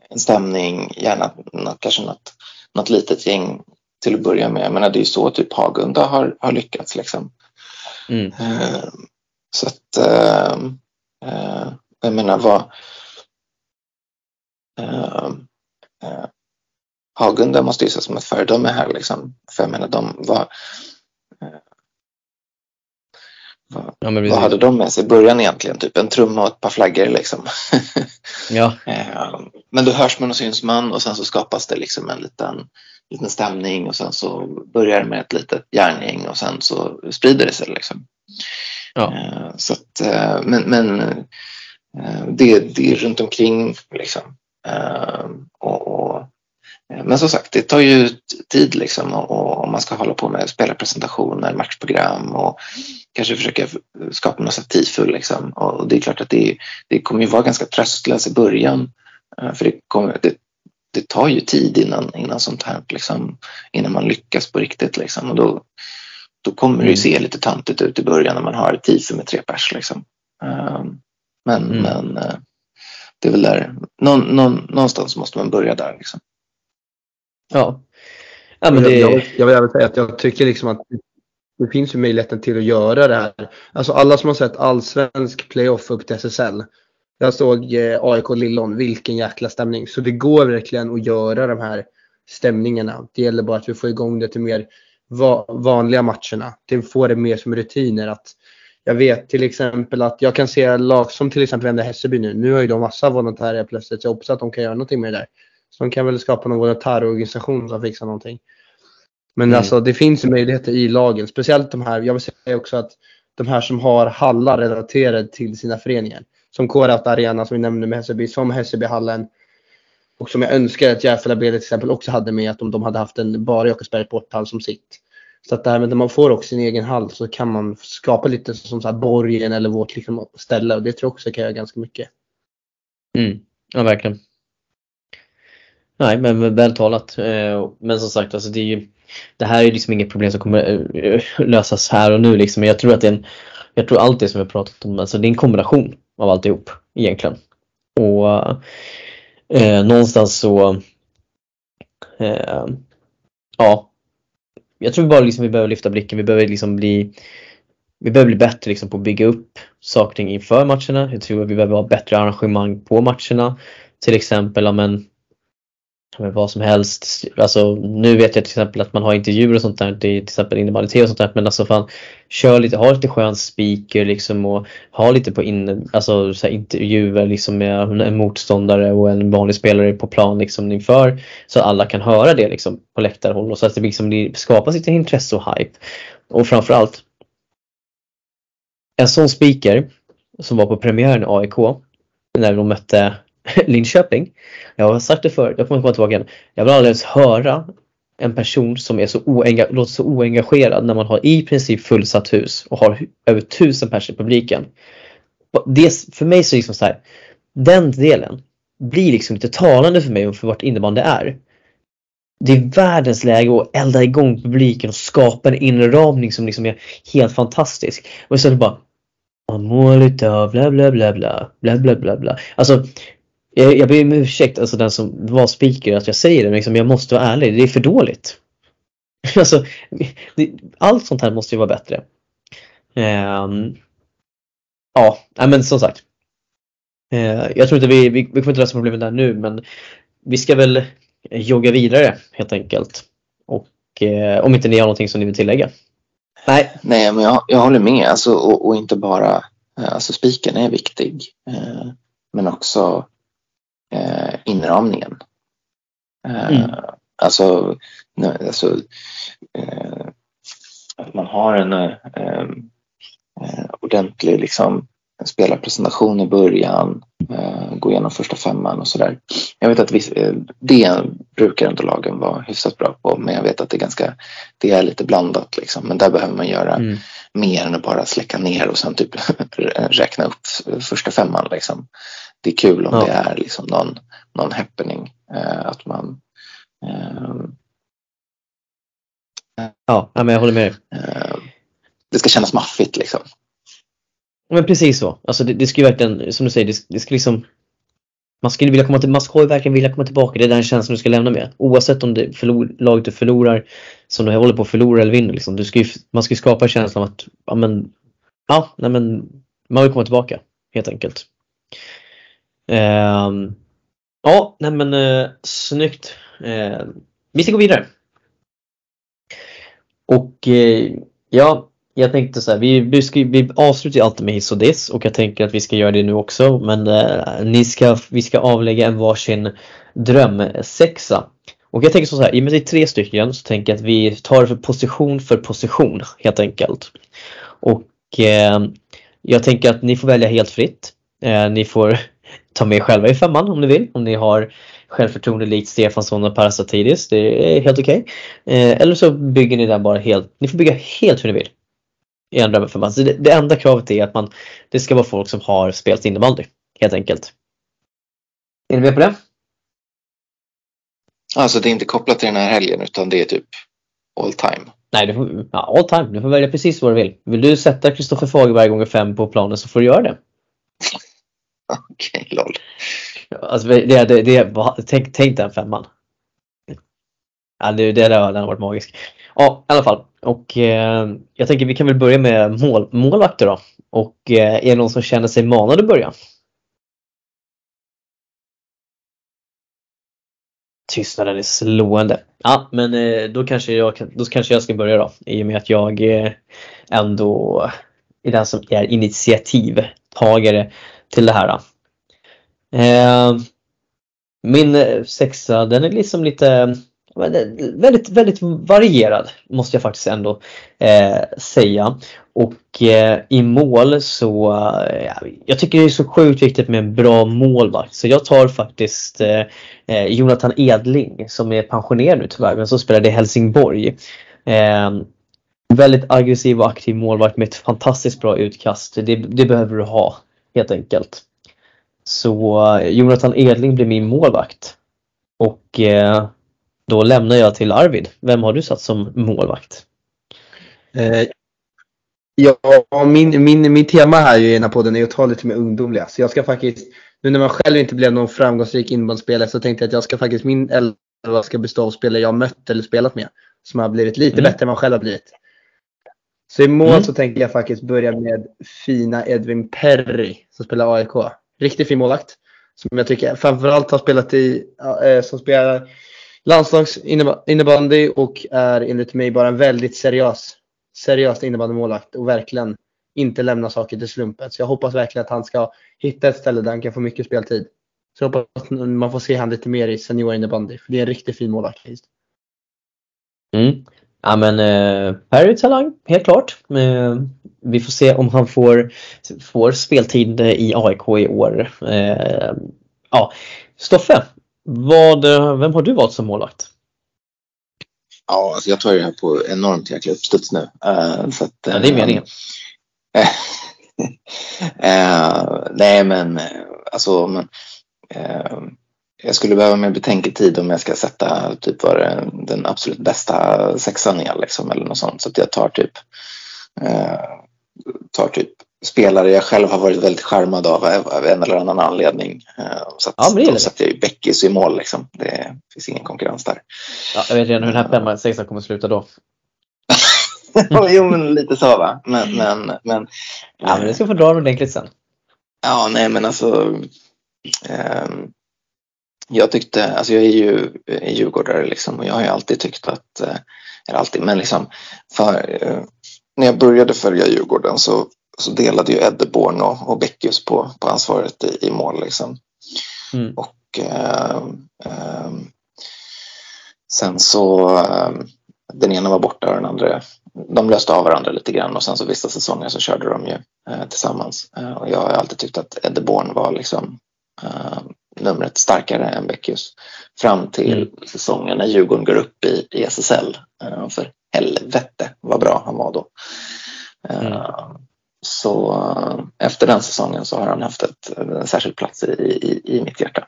[SPEAKER 3] en stämning, gärna något, kanske något, något litet gäng till att börja med. Men det är ju så typ Hagunda har, har lyckats. Liksom. Mm. Uh, så att, uh, uh, jag menar vad Hagunda måste ju ses som ett föredöme här. Liksom. För jag menar, de var, vad, ja, vad hade de med sig i början egentligen? Typ en trumma och ett par flaggor liksom.
[SPEAKER 1] ja.
[SPEAKER 3] Men då hörs man och syns man och sen så skapas det liksom en liten, liten stämning och sen så börjar det med ett litet järngäng och sen så sprider det sig liksom. Ja. Så att, men, men det, det är runt omkring liksom. Och, och Eh, men som sagt, det tar ju tid liksom om man ska hålla på med spelarpresentationer, matchprogram och kanske försöka skapa något tifo. Liksom. Och det är klart att det, det kommer ju vara ganska tröstlöst i början eh, för det, kommer, det, det, tar ju tid innan, innan sånt här, liksom, innan man lyckas på riktigt. Liksom. Och då, då kommer det ju mm. se lite tantigt ut i början när man har ett tifo med tre pers. Liksom. Ehm, men, mm. men eh, det är väl där, någon, någon, någonstans måste man börja där. Liksom.
[SPEAKER 1] Ja.
[SPEAKER 2] ja men det... jag, jag, vill även säga att jag tycker liksom att det finns ju möjligheten till att göra det här. Alltså alla som har sett allsvensk playoff upp till SSL. Jag såg eh, AIK Lillon, vilken jäkla stämning. Så det går verkligen att göra de här stämningarna. Det gäller bara att vi får igång det till mer va vanliga matcherna. Det får det mer som rutiner. Att jag vet till exempel att jag kan se lag som till exempel vända Hässelby nu. Nu har ju de massa volontärer plötsligt så jag hoppas att de kan göra någonting med det där. Så de kan väl skapa någon volontärorganisation som fixar någonting. Men mm. alltså det finns ju möjligheter i lagen. Speciellt de här, jag vill säga också att de här som har hallar relaterade till sina föreningar. Som Kårat Arena som vi nämnde med Hässelby, som Hässelbyhallen. Och som jag önskar att Järfälla BD till exempel också hade med att om de hade haft en bara Jakobsberg sporthall som sitt. Så att det här med att man får också sin egen hall så kan man skapa lite som så här borgen eller vårt liksom ställe och det tror jag också kan göra ganska mycket.
[SPEAKER 1] Mm. Ja verkligen. Nej, men väl talat. Eh, men som sagt, alltså det, är ju, det här är liksom inget problem som kommer eh, lösas här och nu. Liksom. Jag tror att det är en, jag tror allt det som vi har pratat om, alltså det är en kombination av alltihop egentligen. Och eh, någonstans så, eh, ja, jag tror bara liksom vi behöver lyfta blicken. Vi behöver liksom bli vi behöver bli bättre liksom på att bygga upp saker inför matcherna. Jag tror att vi behöver ha bättre arrangemang på matcherna. Till exempel, men vad som helst. Alltså, nu vet jag till exempel att man har intervjuer och sånt där, till exempel innebandy och sånt där. Men alltså fan, kör lite, ha lite skön speaker liksom och ha lite på in, alltså, så intervjuer liksom med en motståndare och en vanlig spelare på plan liksom inför. Så att alla kan höra det liksom på läktarhåll och så att det liksom skapas lite intresse och hype. Och framförallt en sån speaker som var på premiären i AIK när de mötte Linköping. Jag har sagt det förut, jag kommer komma tillbaka igen. Jag vill aldrig höra en person som är så oenga låter så oengagerad när man har i princip fullsatt hus och har över tusen personer i publiken. Det, för mig så är det liksom så här, den delen blir liksom lite talande för mig och för vart innebandy är. Det är världens läge att elda igång publiken och skapa en inramning som liksom är helt fantastisk. Och istället bara Målet av bla bla bla bla bla bla bla bla. Alltså jag, jag ber om ursäkt, alltså den som var speaker, att jag säger det, men liksom, jag måste vara ärlig, det är för dåligt. alltså, det, allt sånt här måste ju vara bättre. Um, ja, men som sagt. Uh, jag tror inte vi, vi, vi kommer inte lösa problemet där nu, men vi ska väl jogga vidare helt enkelt. Och uh, om inte ni har någonting som ni vill tillägga. Nej.
[SPEAKER 3] Nej, men jag, jag håller med. Alltså, och, och inte bara, eh, alltså spiken är viktig. Eh, men också eh, inramningen. Eh,
[SPEAKER 1] Mm.
[SPEAKER 3] Alltså, alltså eh, att man har en eh, eh, ordentlig liksom, spelarpresentation i början, eh, gå igenom första femman och sådär. Jag vet att viss, eh, det brukar ändå lagen vara hyfsat bra på, men jag vet att det är ganska, det är lite blandat liksom. Men där behöver man göra
[SPEAKER 1] Mm.
[SPEAKER 3] mer än att bara släcka ner och sen typ räkna upp första femman liksom. Det är kul om
[SPEAKER 1] Ja.
[SPEAKER 3] det är liksom någon, någon happening, eh, att man eh,
[SPEAKER 1] Ja, men jag håller med
[SPEAKER 3] eh, det ska kännas maffigt liksom.
[SPEAKER 1] Men precis så. Alltså det, det ska ju verkligen, som du säger, det, det ska liksom man skulle vilja komma till, man ska ju verkligen vilja komma tillbaka. Det är den känslan du ska lämna med. Oavsett om det förlor, laget du förlorar, som du håller på att förlora eller vinner. Liksom. Du ska ju, man ska ju skapa känslan av att, ja men, ja, nej men, man vill komma tillbaka. Helt enkelt. Eh, ja, nej men eh, snyggt. Eh, vi ska gå vidare. Och eh, ja, jag tänkte så här, vi, vi, ska, vi avslutar ju alltid med hiss och diss och jag tänker att vi ska göra det nu också. Men eh, ni ska, vi ska avlägga en varsin drömsexa. Och jag tänker så här, i och med att det är tre stycken så tänker jag att vi tar det för position för position helt enkelt. Och eh, jag tänker att ni får välja helt fritt. Eh, ni får ta med själva i femman om ni vill. Om ni har självförtroende likt Stefansson och Parasatidis. Det är helt okej. Eh, eller så bygger ni den bara helt. Ni får bygga helt hur ni vill. I en drömfemma. Det, det enda kravet är att man, det ska vara folk som har spelat innebandy. Helt enkelt. Är ni med på det?
[SPEAKER 3] Alltså det är inte kopplat till den här helgen utan det är typ all time.
[SPEAKER 1] Nej, du får, ja, all time. Du får välja precis vad du vill. Vill du sätta Kristoffer Fagerberg gånger fem på planen så får du göra det.
[SPEAKER 3] Okej, lol.
[SPEAKER 1] Alltså, det, det, det, tänk, tänk den femman. Ja, det, det där den har varit magisk. Ja, i alla fall. Och eh, jag tänker vi kan väl börja med mål, målvakter då. Och eh, är det någon som känner sig manad att börja? Tystnaden är slående. Ja, men eh, då, kanske jag, då kanske jag ska börja då. I och med att jag eh, ändå är den som är initiativtagare till det här. Eh, min sexa den är liksom lite eh, väldigt, väldigt varierad måste jag faktiskt ändå eh, säga. Och eh, i mål så, eh, jag tycker det är så sjukt viktigt med en bra målvakt. Så jag tar faktiskt eh, eh, Jonathan Edling som är pensionerad nu tyvärr men som spelade i Helsingborg. Eh, väldigt aggressiv och aktiv målvakt med ett fantastiskt bra utkast. Det, det behöver du ha helt enkelt. Så eh, Jonathan Edling blir min målvakt. Och eh, då lämnar jag till Arvid. Vem har du satt som målvakt?
[SPEAKER 2] Eh, ja, min, min, min tema här i den här podden är att ta lite mer ungdomliga. Så jag ska faktiskt, nu när man själv inte blev någon framgångsrik innebandyspelare så tänkte jag att jag ska faktiskt, min elva ska bestå av spelare jag mött eller spelat med. Som har blivit lite
[SPEAKER 1] Mm.
[SPEAKER 2] bättre än man själv har blivit. Så i mål
[SPEAKER 1] Mm.
[SPEAKER 2] så tänker jag faktiskt börja med fina Edvin Perry som spelar AIK. Riktigt fin målvakt. Som jag tycker framförallt har spelat i, eh, som spelar landslagsinnebandy och är enligt mig bara en väldigt seriös, seriös innebandymålvakt och verkligen inte lämna saker till slumpen. Så jag hoppas verkligen att han ska hitta ett ställe där han kan få mycket speltid. Så jag hoppas att man får se han lite mer i senior innebandy. För det är en riktigt fin målvakt.
[SPEAKER 1] Mm. Ja men eh, Perry talang, helt klart. Eh, vi får se om han får, får speltid i AIK i år. Eh, ja. Stoffe, vad, vem har du valt som målvakt?
[SPEAKER 3] Ja, alltså jag tar det här på enormt jäkla uppstuds nu. Eh, så att,
[SPEAKER 1] Ja, det är meningen.
[SPEAKER 3] eh, nej, men eh, alltså men, eh, jag skulle behöva mer betänketid om jag ska sätta typ vad den absolut bästa sexan är liksom, eller något sånt. Så att jag tar typ, eh, tar typ spelare jag själv har varit väldigt charmad av av en eller annan anledning. Eh, så att
[SPEAKER 1] Ja, men
[SPEAKER 3] då sätter jag ju Beckis i mål liksom. Det finns ingen konkurrens där.
[SPEAKER 1] Ja, jag vet redan hur den här femman sexan kommer att sluta då.
[SPEAKER 3] jo, men lite så va. Men, men, men,
[SPEAKER 1] Ja men det ska få dra den ordentligt sen.
[SPEAKER 3] Ja, nej men alltså. ehm, jag tyckte, alltså jag är ju djurgårdare liksom och jag har ju alltid tyckt att, eh, eller alltid, men liksom för, eh, när jag började följa Djurgården så, så delade ju Eddeborn och, och Beckius på, på ansvaret i, i mål. Liksom.
[SPEAKER 1] Mm.
[SPEAKER 3] Och eh, eh, sen så eh, den ena var borta och den andra de löste av varandra lite grann och sen så vissa säsonger så körde de ju eh, tillsammans. Och jag har alltid tyckt att Eddeborn var liksom eh, numret starkare än Beckius fram till mm. säsongen när Djurgården går upp i, i SSL. Eh, för helvete vad bra han var då. Eh, mm. Så eh, efter den säsongen så har han haft ett, en särskild plats i, i, i mitt hjärta.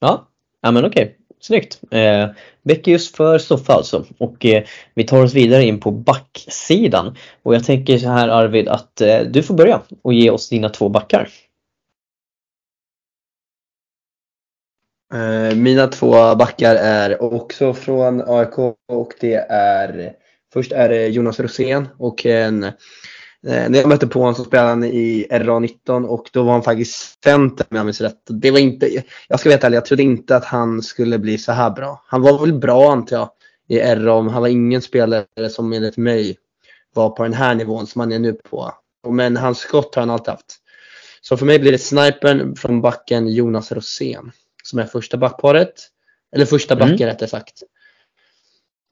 [SPEAKER 1] Ja, ja men okej. Snyggt! Eh, Beckius för Stoffe alltså. Och eh, vi tar oss vidare in på backsidan. Och jag tänker så här Arvid att eh, du får börja och ge oss dina två backar.
[SPEAKER 2] Eh, mina två backar är också från AIK och det är Först är det Jonas Rosén och en eh, när jag mötte på honom så spelade han i RA19 och då var han faktiskt center om jag minns rätt. Det var inte, jag ska vara ärlig, jag trodde inte att han skulle bli så här bra. Han var väl bra antar jag i RA, men han var ingen spelare som enligt mig var på den här nivån som han är nu på. Men hans skott har han alltid haft. Så för mig blir det snipern från backen Jonas Rosén som är första backparet. Eller första backen mm. rättare sagt.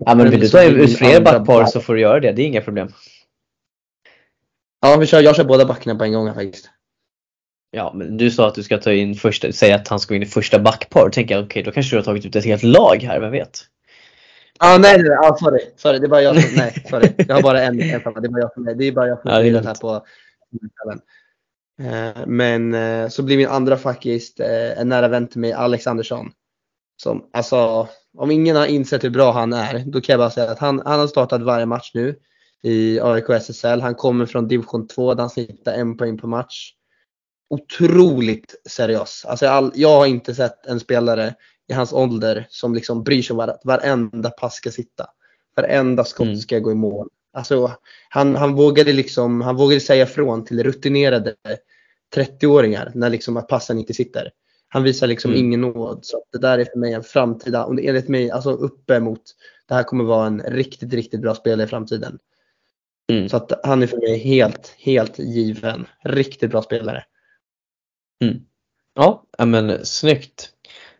[SPEAKER 1] Ja men vill du ta ut fler backpar så får du göra det, det är inga problem.
[SPEAKER 2] Ja, vi kör, jag kör båda backarna på en gång faktiskt.
[SPEAKER 1] Ja, men du sa att du ska ta in första, säga att han ska in i första backpar. Då tänker jag, okej, okay, då kanske du har tagit ut ett helt lag här, vem vet?
[SPEAKER 2] Ah, nej, nej, ah, sorry, sorry, det är bara jag som, nej, sorry. Jag har bara en, en det är bara jag som, det är bara jag som ja, det här på Men eh, så blir min andra faktiskt eh, en nära vän till mig, Alex Andersson. Som, alltså, om ingen har insett hur bra han är, då kan jag bara säga att han, han har startat varje match nu i AIK SSL. Han kommer från division 2 där han snittar en poäng per match. Otroligt seriös. Alltså jag, jag har inte sett en spelare i hans ålder som liksom bryr sig om att varenda pass ska sitta. Varenda skott mm. ska gå i mål. Alltså, han, han, vågade liksom, han vågade säga ifrån till rutinerade 30-åringar när liksom att passen inte sitter. Han visar liksom mm. ingen nåd. Så det där är för mig en framtida, enligt mig, alltså uppe mot, det här kommer vara en riktigt, riktigt bra spelare i framtiden. Mm. Så att han är för mig helt, helt given. Riktigt bra spelare.
[SPEAKER 1] Mm. Ja, men snyggt.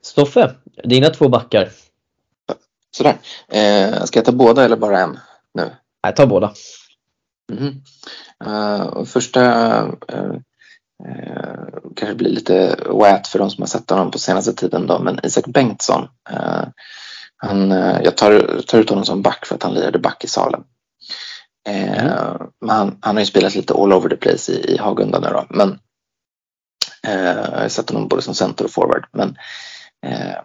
[SPEAKER 1] Stoffe, dina två backar.
[SPEAKER 3] Sådär. Eh, ska jag ta båda eller bara en nu?
[SPEAKER 1] Nej, ta båda.
[SPEAKER 3] Mm. Uh, första uh, kanske blir lite wät för de som har sett honom på senaste tiden då, men Isak Bengtsson. han, jag tar, tar ut honom som back för att han lirade back i Salem. Eh, mm. han, han, har ju spelat lite all over the place i, i Hagunda nu då. Men eh, jag har sett honom både som center och forward. Men eh,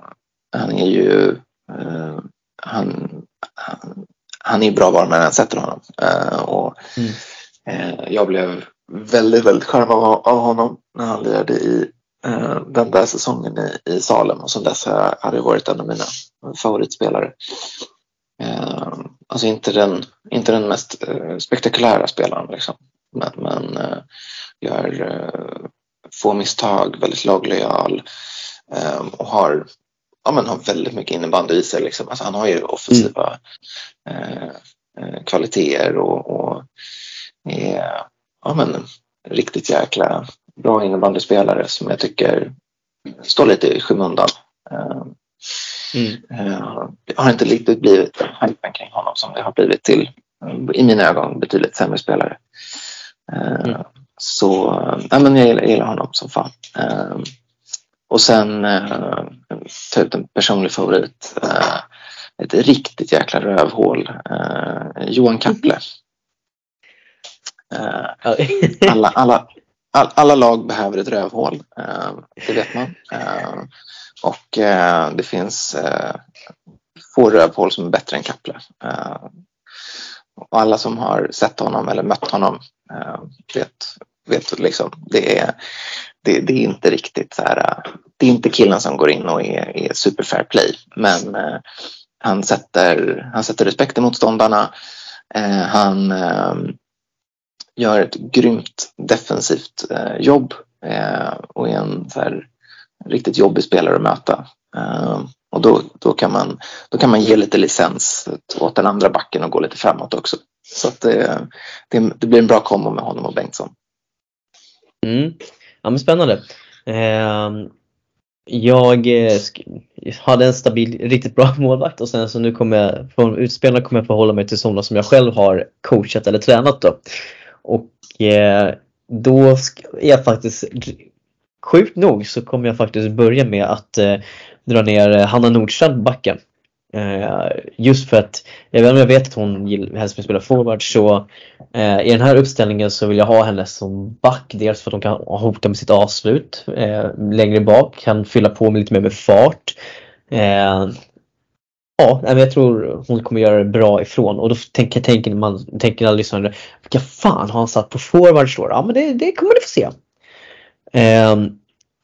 [SPEAKER 3] han är ju eh, han, han, han, är bra var man än sätter honom. Eh, och, mm. Eh, jag blev väldigt, väldigt charmad av, av honom när han lirade i den där säsongen i, i Salem och som dess har det varit en av mina favoritspelare. Alltså inte den, inte den mest eh, spektakulära spelaren liksom. Men, men eh, gör eh, få misstag, väldigt laglojal ehm, och har, ja, men har väldigt mycket innebandy i sig. Liksom. Alltså han har ju offensiva mm. eh, kvaliteter och, och är ja, men, riktigt jäkla bra innebandyspelare som jag tycker står lite i skymundan. Ehm, Mm. Det har inte riktigt blivit hypen kring honom som det har blivit till, i mina ögon, betydligt sämre spelare. Uh, mm. Så uh, men jag, gillar, jag gillar honom som fan. Uh, och sen uh, ta ut en personlig favorit. ett riktigt jäkla rövhål. Johan Kapple. Eh, alla, alla, all, alla lag behöver ett rövhål. Eh, det vet man. Eh, och eh, det finns eh, få rövhål som är bättre än Kapple. Eh, och alla som har sett honom eller mött honom eh, vet, vet liksom, det är, det, det, är inte riktigt så här, det är inte killen som går in och är, är super fair play. Men eh, han, sätter, han sätter respekt i motståndarna. han gör ett grymt defensivt eh, jobb eh, och är en så här, riktigt jobbig spelare att möta. Eh, och då, då, kan man, då kan man ge lite licens åt den andra backen och gå lite framåt också. Så att det, det, det blir en bra kombo med honom och Bengtsson.
[SPEAKER 1] Mm. Ja men spännande. Ehm, eh, jag hade en stabil, riktigt bra målvakt och sen så nu kommer jag, från utspelarna kommer jag förhålla mig till sådana som jag själv har coachat eller tränat då. Och eh, då är jag faktiskt, sjukt nog så kommer jag faktiskt börja med att eh, dra ner eh, Hanna Nordstrand på backen. Eh, just för att, även om jag vet att hon helst vill spela forward så eh, i den här uppställningen så vill jag ha henne som back. Dels för att hon kan hota med sitt avslut eh, längre bak, kan fylla på med lite mer med fart. Eh, Ja, jag tror hon kommer göra det bra ifrån och då tänker, tänker man, tänker alla lyssnare, vilka fan har han satt på forwards då? Ja men det, det kommer ni få se. Ehm,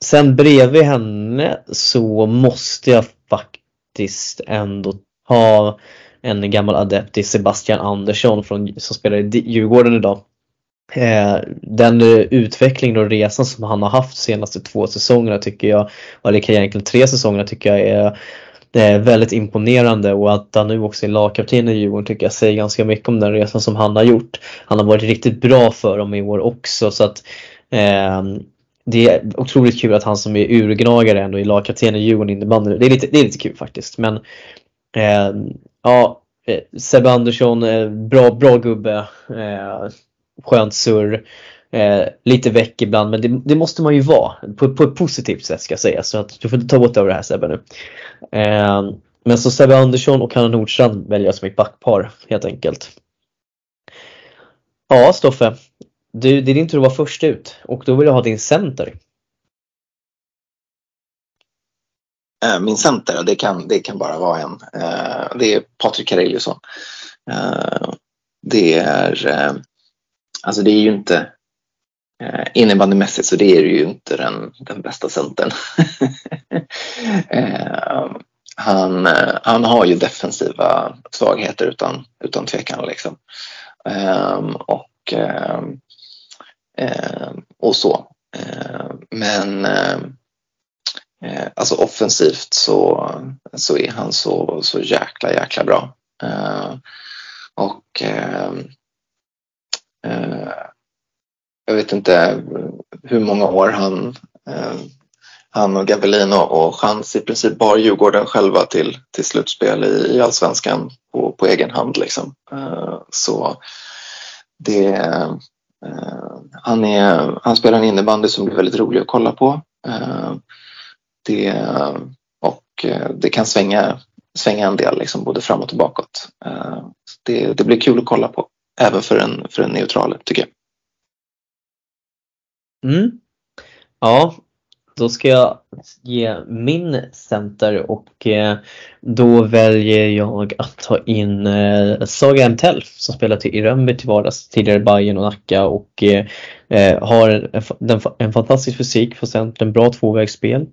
[SPEAKER 1] sen bredvid henne så måste jag faktiskt ändå ha en gammal adept i Sebastian Andersson från, som spelar i Djurgården idag. Ehm, eh, den utvecklingen och resan som han har haft de senaste två säsongerna tycker jag, eller egentligen tre säsongerna tycker jag är det är väldigt imponerande och att han nu också är lagkapten i Djurgården tycker jag säger ganska mycket om den resan som han har gjort. Han har varit riktigt bra för dem i år också så att eh, det är otroligt kul att han som är urgnagare ändå är lagkapten i Djurgården innebandy. Det är lite, det är lite kul faktiskt. Men ehm, eh, ja, Sebbe Andersson, eh, bra, bra gubbe. Eh, skönt surr. Eh, lite väck ibland men det, det, måste man ju vara på, på ett positivt sätt ska jag säga. Så att du får inte ta dig av det här Sebbe nu. Eh, men så Sebbe Andersson och Hanna Nordstrand väljer jag som mitt backpar helt enkelt. Ja Stoffe, du, det är din tur att vara först ut och då vill jag ha din center.
[SPEAKER 3] Eh, min center, det kan, det kan bara vara en. Eh, det är Patrik Kareliusson. Eh, det är, eh, alltså det är ju inte Eh, innebandymässigt så det är ju inte den, den bästa centern. Eh, han, han har ju defensiva svagheter utan, utan tvekan. Liksom. Eh, och Eh, och så. Men alltså offensivt så, så är han så, så jäkla jäkla bra. och jag vet inte hur många år han, eh, han och Gavelin och Chans i princip bar Djurgården själva till, till slutspel i, i allsvenskan på, på egen hand. Liksom. Eh, så det, Eh, han, är, han spelar en innebandy som blir väldigt rolig att kolla på. Eh, det, och eh, det kan svänga, svänga en del, liksom, både framåt och bakåt. Det, det blir kul att kolla på, även för en, för en neutral, tycker jag.
[SPEAKER 1] Mm. Ja, då ska jag ge min center och eh, då väljer jag att ta in eh, Saga Emtell som spelar till i Rönnby till vardags, tidigare Bayern och Nacka och eh, har en, en fantastisk fysik på centern, bra tvåvägsspel.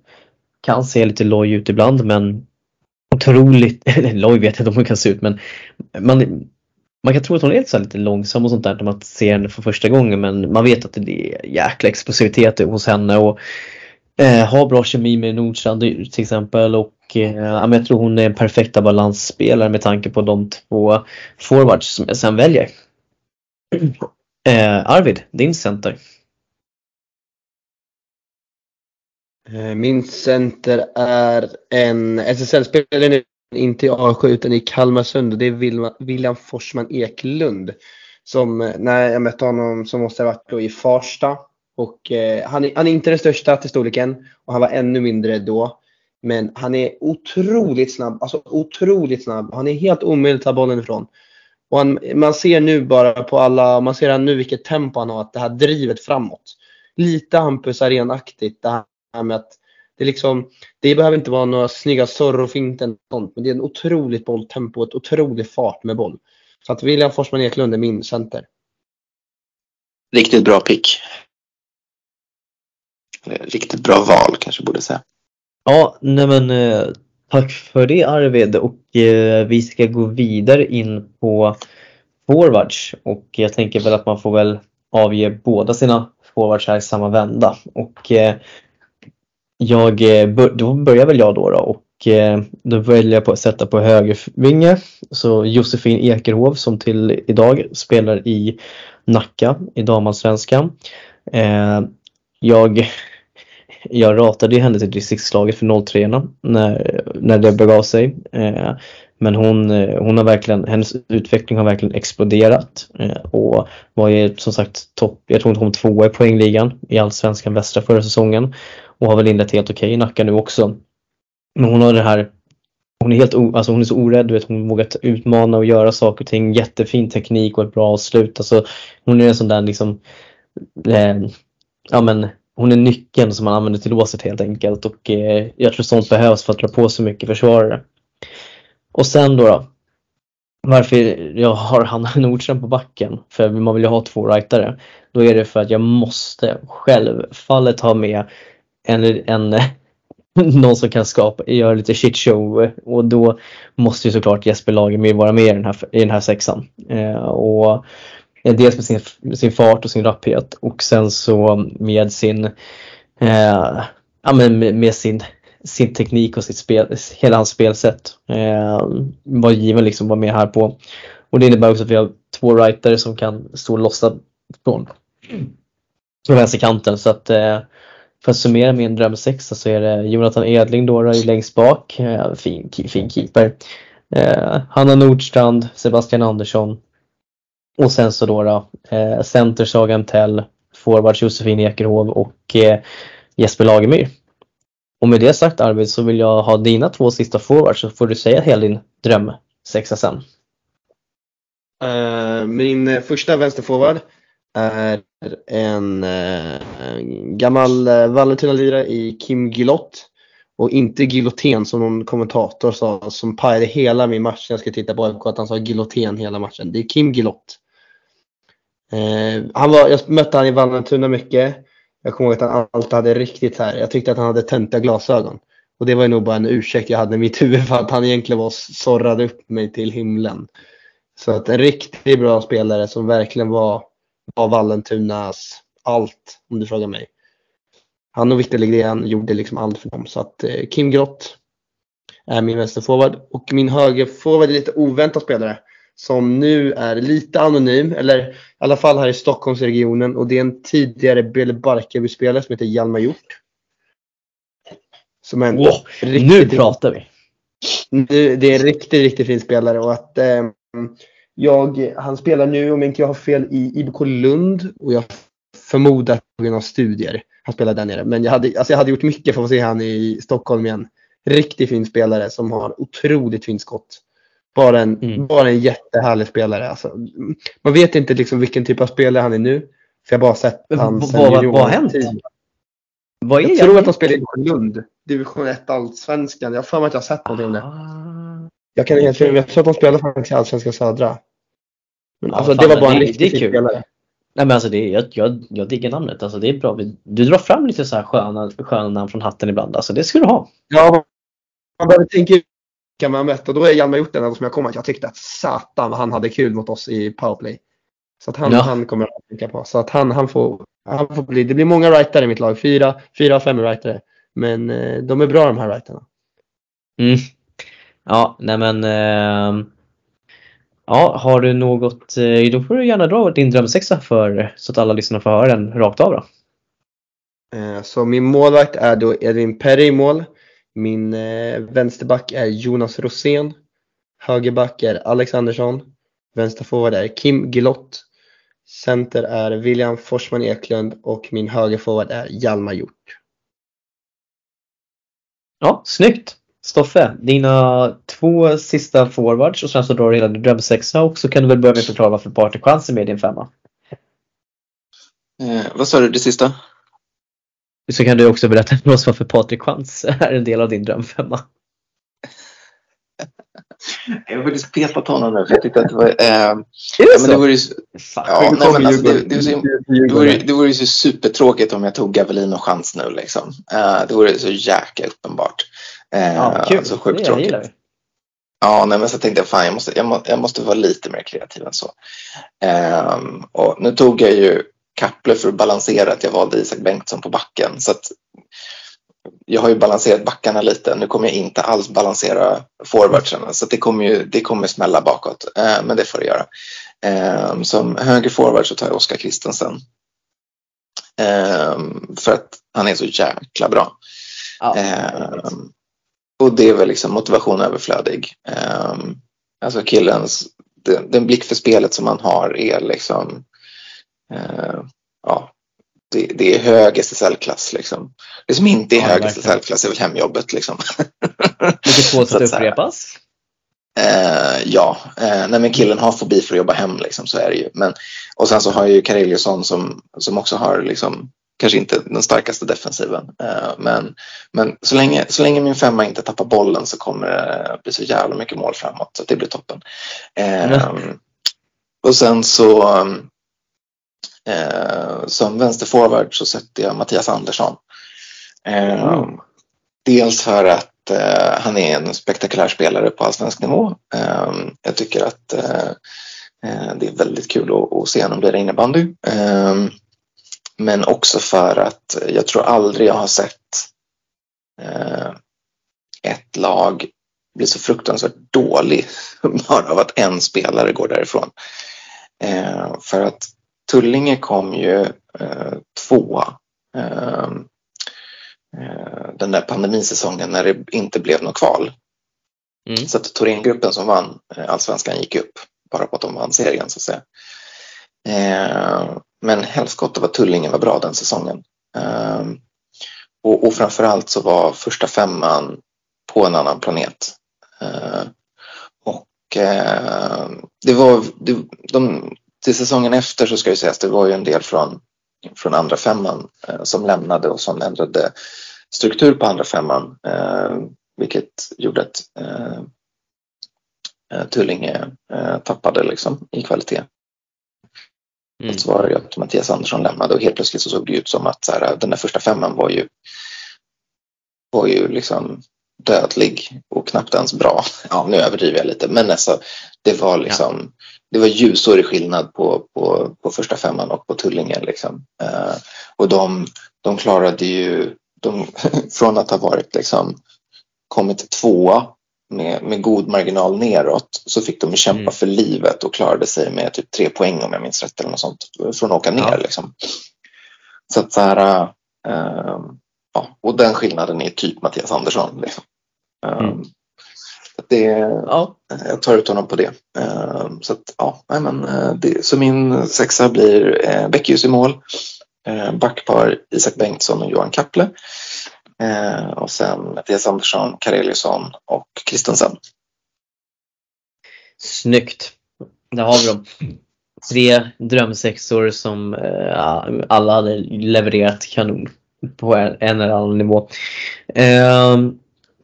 [SPEAKER 1] Kan se lite loj ut ibland men otroligt, eller loj vet jag inte om hon kan se ut men man, man kan tro att hon är lite långsam och sånt där när man ser henne för första gången men man vet att det är jäkla explosivitet hos henne och eh, har bra kemi med Nordstrand till exempel och eh, jag tror hon är en perfekta balansspelare med tanke på de två forwards som jag sen väljer. Eh, Arvid, din center.
[SPEAKER 2] Eh, min center är en SSL-spelare inte i A7 utan i Kalmarsund och det är William Forsman Eklund. Som eh, när jag mötte honom så måste det ha varit då i Farsta och eh, han, är, han är inte den största till storleken och han var ännu mindre då. Men han är otroligt snabb, alltså otroligt snabb. Han är helt omöjlig att ta bollen ifrån. Och han, man ser nu bara på alla, man ser nu vilket tempo han har, att det här drivet framåt. Lite Hampus Arenaktigt det här med att det, liksom, det behöver inte vara några snygga Zorro-finter men det är en otroligt bolltempo, ett otroligt fart med boll. Så att William Forsman Eklund är min center.
[SPEAKER 3] Riktigt bra pick. Riktigt bra val kanske borde säga.
[SPEAKER 1] Ja, nej men eh, tack för det Arvid och eh, vi ska gå vidare in på forwards och jag tänker väl att man får väl avge båda sina forwards här i samma vända och eh, jag, eh, då börjar väl jag då, då och eh, då väljer jag på att sätta på högervinge. Så Josefin Ekerhov som till idag spelar i Nacka i damallsvenskan. Eh, jag, jag ratade henne till distriktslaget för 03 när, när det begav sig. Men hon, hon har verkligen, hennes utveckling har verkligen exploderat och var ju som sagt topp, jag tror hon kom tvåa i poängligan i Allsvenskan västra förra säsongen och har väl inlett helt okej okay i Nacka nu också. Men hon har det här hon är helt alltså hon är så orädd, vet, hon vågar utmana och göra saker och ting, jättefin teknik och ett bra avslut. Alltså, hon är en sån där liksom, eh, ja men hon är nyckeln som man använder till låset helt enkelt och eh, jag tror sånt behövs för att dra på så mycket försvarare. Och sen då, då varför jag har Hanna Nordström på backen, för man vill ju ha två rightare, då är det för att jag måste självfallet ha med en, en någon som kan skapa, göra lite shitshow och då måste ju såklart Jesper Lagemyr vara med i den här, i den här sexan. Eh, och eh, dels med sin, sin fart och sin rapphet och sen så med sin, eh, ja men med, med sin sin teknik och sitt spel, hela hans spelsätt eh, var given liksom var med här på. Och det innebär också att vi har två rightare som kan stå lossa från, från vänsterkanten. Så att eh, för att summera min drömsexa så är det Jonathan Edling då, då längst bak, eh, fin, fin keeper. Eh, Hanna Nordstrand, Sebastian Andersson och sen så då, då eh, center Sagan Tell, Forwards Josefin Ekerhov och eh, Jesper Lagemyr. Och med det sagt Arvid så vill jag ha dina två sista forwards så får du säga hela din drömsexa sen.
[SPEAKER 2] Uh, min eh, första vänsterforward är en eh, gammal eh, Vallentuna-lirare i Kim Gilott. Och inte Gilotén som någon kommentator sa som pajade hela min match jag ska titta på AIK att han sa Gilotén hela matchen. Det är Kim Gilott. Eh, han var, jag mötte han i Vallentuna mycket. Jag kommer ihåg att han alltid hade riktigt här, jag tyckte att han hade töntiga glasögon. Och det var nog bara en ursäkt jag hade i mitt huvud för att han egentligen var sorrade upp mig till himlen. Så att en riktigt bra spelare som verkligen var, var Vallentunas allt om du frågar mig. Han och Victor Legren gjorde liksom allt för dem. Så att eh, Kim Grott är min vänsterforward och min högerforward är lite oväntad spelare som nu är lite anonym, eller i alla fall här i Stockholmsregionen och det är en tidigare Bele Barkarby-spelare som heter Hjalmar Hjort.
[SPEAKER 1] Som är en wow, riktigt, nu pratar vi!
[SPEAKER 2] Nu, det är en riktigt, riktigt fin spelare och att eh, jag, han spelar nu, om inte jag har fel, i IBK Lund och jag förmodar på grund av studier. Han spelar där nere. Men jag hade, alltså jag hade gjort mycket för att se han i Stockholm igen. Riktigt fin spelare som har otroligt fint skott. Bara en, mm. bara en jättehärlig spelare. Alltså, man vet inte liksom vilken typ av spelare han är nu. För jag har bara sett han
[SPEAKER 1] sen Vad har hänt?
[SPEAKER 2] Vad är jag tror att han spelar i Lund. Division 1 Allsvenskan. Jag har för mig att jag har sett någonting om det. Jag kan egentligen, jag tror att de spelar faktiskt i Allsvenskan Södra. Men alltså ja, det var bara en riktigt fin spelare.
[SPEAKER 1] Nej men alltså det, jag, jag, jag diggar namnet. Alltså det är bra. Du drar fram lite så här sköna, sköna namn från hatten ibland. Alltså det ska du ha.
[SPEAKER 2] Ja, man behöver tänka kan man möta. Då är Hjalmar gjort den som jag kommer att jag tyckte att satan vad han hade kul mot oss i powerplay. Så att han, ja. han kommer att tänka på. Så att han, han, får, han får bli, det blir många writare i mitt lag. Fyra, fyra fem writare. Men eh, de är bra de här writerna.
[SPEAKER 1] Mm. Ja, nej men eh, Ja, har du något, eh, då får du gärna dra din drömsexa för så att alla lyssnare får höra den rakt av då.
[SPEAKER 2] Eh, så min målvakt är då Edvin Perry i mål. Min eh, vänsterback är Jonas Rosén. Högerback är Alex Andersson. Vänsterforward är Kim Gilott. Center är William Forsman Eklund och min högerforward är Hjalmar Hjort.
[SPEAKER 1] Ja, snyggt! Stoffe, dina två sista forwards och sen så drar du hela din drömsexa och så kan du väl börja med att förklara varför Party är med i din femma.
[SPEAKER 3] Eh, vad sa du, det sista?
[SPEAKER 1] Så kan du också berätta för oss varför Patrik Chans är en del av din drömfemma.
[SPEAKER 3] Jag har faktiskt petat honom nu för jag tyckte att det var... Eh, det men det vore ju, ja, nej, men alltså, det, det, så, det, vore, det vore ju så supertråkigt om jag tog Gavelin och chans nu liksom. Eh, det vore så jäkla uppenbart.
[SPEAKER 1] Eh, ja, kul. Så sjukt det tråkigt. Jag
[SPEAKER 3] Ja, nej, men så tänkte jag fan jag måste, jag, må, jag måste vara lite mer kreativ än så. Eh, och nu tog jag ju Kapple för att balansera att jag valde Isak Bengtsson på backen. Så att, jag har ju balanserat backarna lite. Nu kommer jag inte alls balansera forwardsen. Så det kommer, ju, det kommer smälla bakåt. Eh, men det får det göra. Eh, som höger forward så tar jag Oskar Christensen. Eh, för att han är så jäkla bra. Ja. Och det är väl liksom motivation överflödig. Eh, alltså killens, den, den blick för spelet som han har är liksom eh, ja, det, det, är hög SSL-klass. Liksom. Det som inte är ja, hög SSL-klass är väl hemjobbet. Liksom.
[SPEAKER 1] Mycket svårt att upprepas.
[SPEAKER 3] Eh, ja, eh, nej men killen har fobi för att jobba hem, liksom, så är det ju. Men, och sen så har ju Kareliusson som, som också har liksom, kanske inte den starkaste defensiven. Eh, men men så, länge, så länge min femma inte tappar bollen så kommer det bli så jävla mycket mål framåt. Så det blir toppen. Mm. Och sen så Eh, som vänsterforward så sätter jag Mattias Andersson. Mm. Dels för att eh, han är en spektakulär spelare på allsvensk nivå. Eh, jag tycker att det är väldigt kul att, att se honom lira innebandy. Men också för att jag tror aldrig jag har sett ett lag bli så fruktansvärt dålig bara av att en spelare går därifrån. för att Tullinge kom ju eh, tvåa eh, eh, den där pandemisäsongen när det inte blev något kval. Mm. Så att Thorengruppen som vann eh, allsvenskan gick upp bara på att de vann serien så att säga. Eh, men helskotta vad Tullinge var bra den säsongen. Eh, och, och framförallt så var första femman på en annan planet. Eh, och eh, det var, det, de, till säsongen efter så ska ju sägas, det var ju en del från, från andra femman eh, som lämnade och som ändrade struktur på andra femman, eh, vilket gjorde att ehm, eh, Tullinge eh, tappade liksom i kvalitet. Mm. Så var det att Mattias Andersson lämnade och helt plötsligt så såg det ut som att så här, den där första femman var ju, var ju liksom dödlig och knappt ens bra. Ja, nu överdriver jag lite, men alltså, det var liksom ja det var ljusår i skillnad på, på, på första femman och på Tullinge. Liksom. Eh, och de, de klarade ju, de, från att ha varit liksom, kommit tvåa med, med god marginal neråt så fick de kämpa mm. för livet och klarade sig med typ tre poäng om jag minns rätt eller något sånt från att åka ner. Ja. Liksom. Så att så här, äh, ja, och den skillnaden är typ Mattias Andersson. Liksom. Mm. Det, ja. Jag tar ut honom på det. Ehm, så, att, ja, men, eh, det, så min sexa blir eh, Bäckhus i mål. Eh, backpar Isak Bengtsson och Johan Kapple. Eh, och sen Mattias Andersson, Kareliusson och Kristensen.
[SPEAKER 1] Snyggt. Där har vi dem. Tre drömsexor som eh, alla hade levererat kanon på en, eller annan nivå. Eh,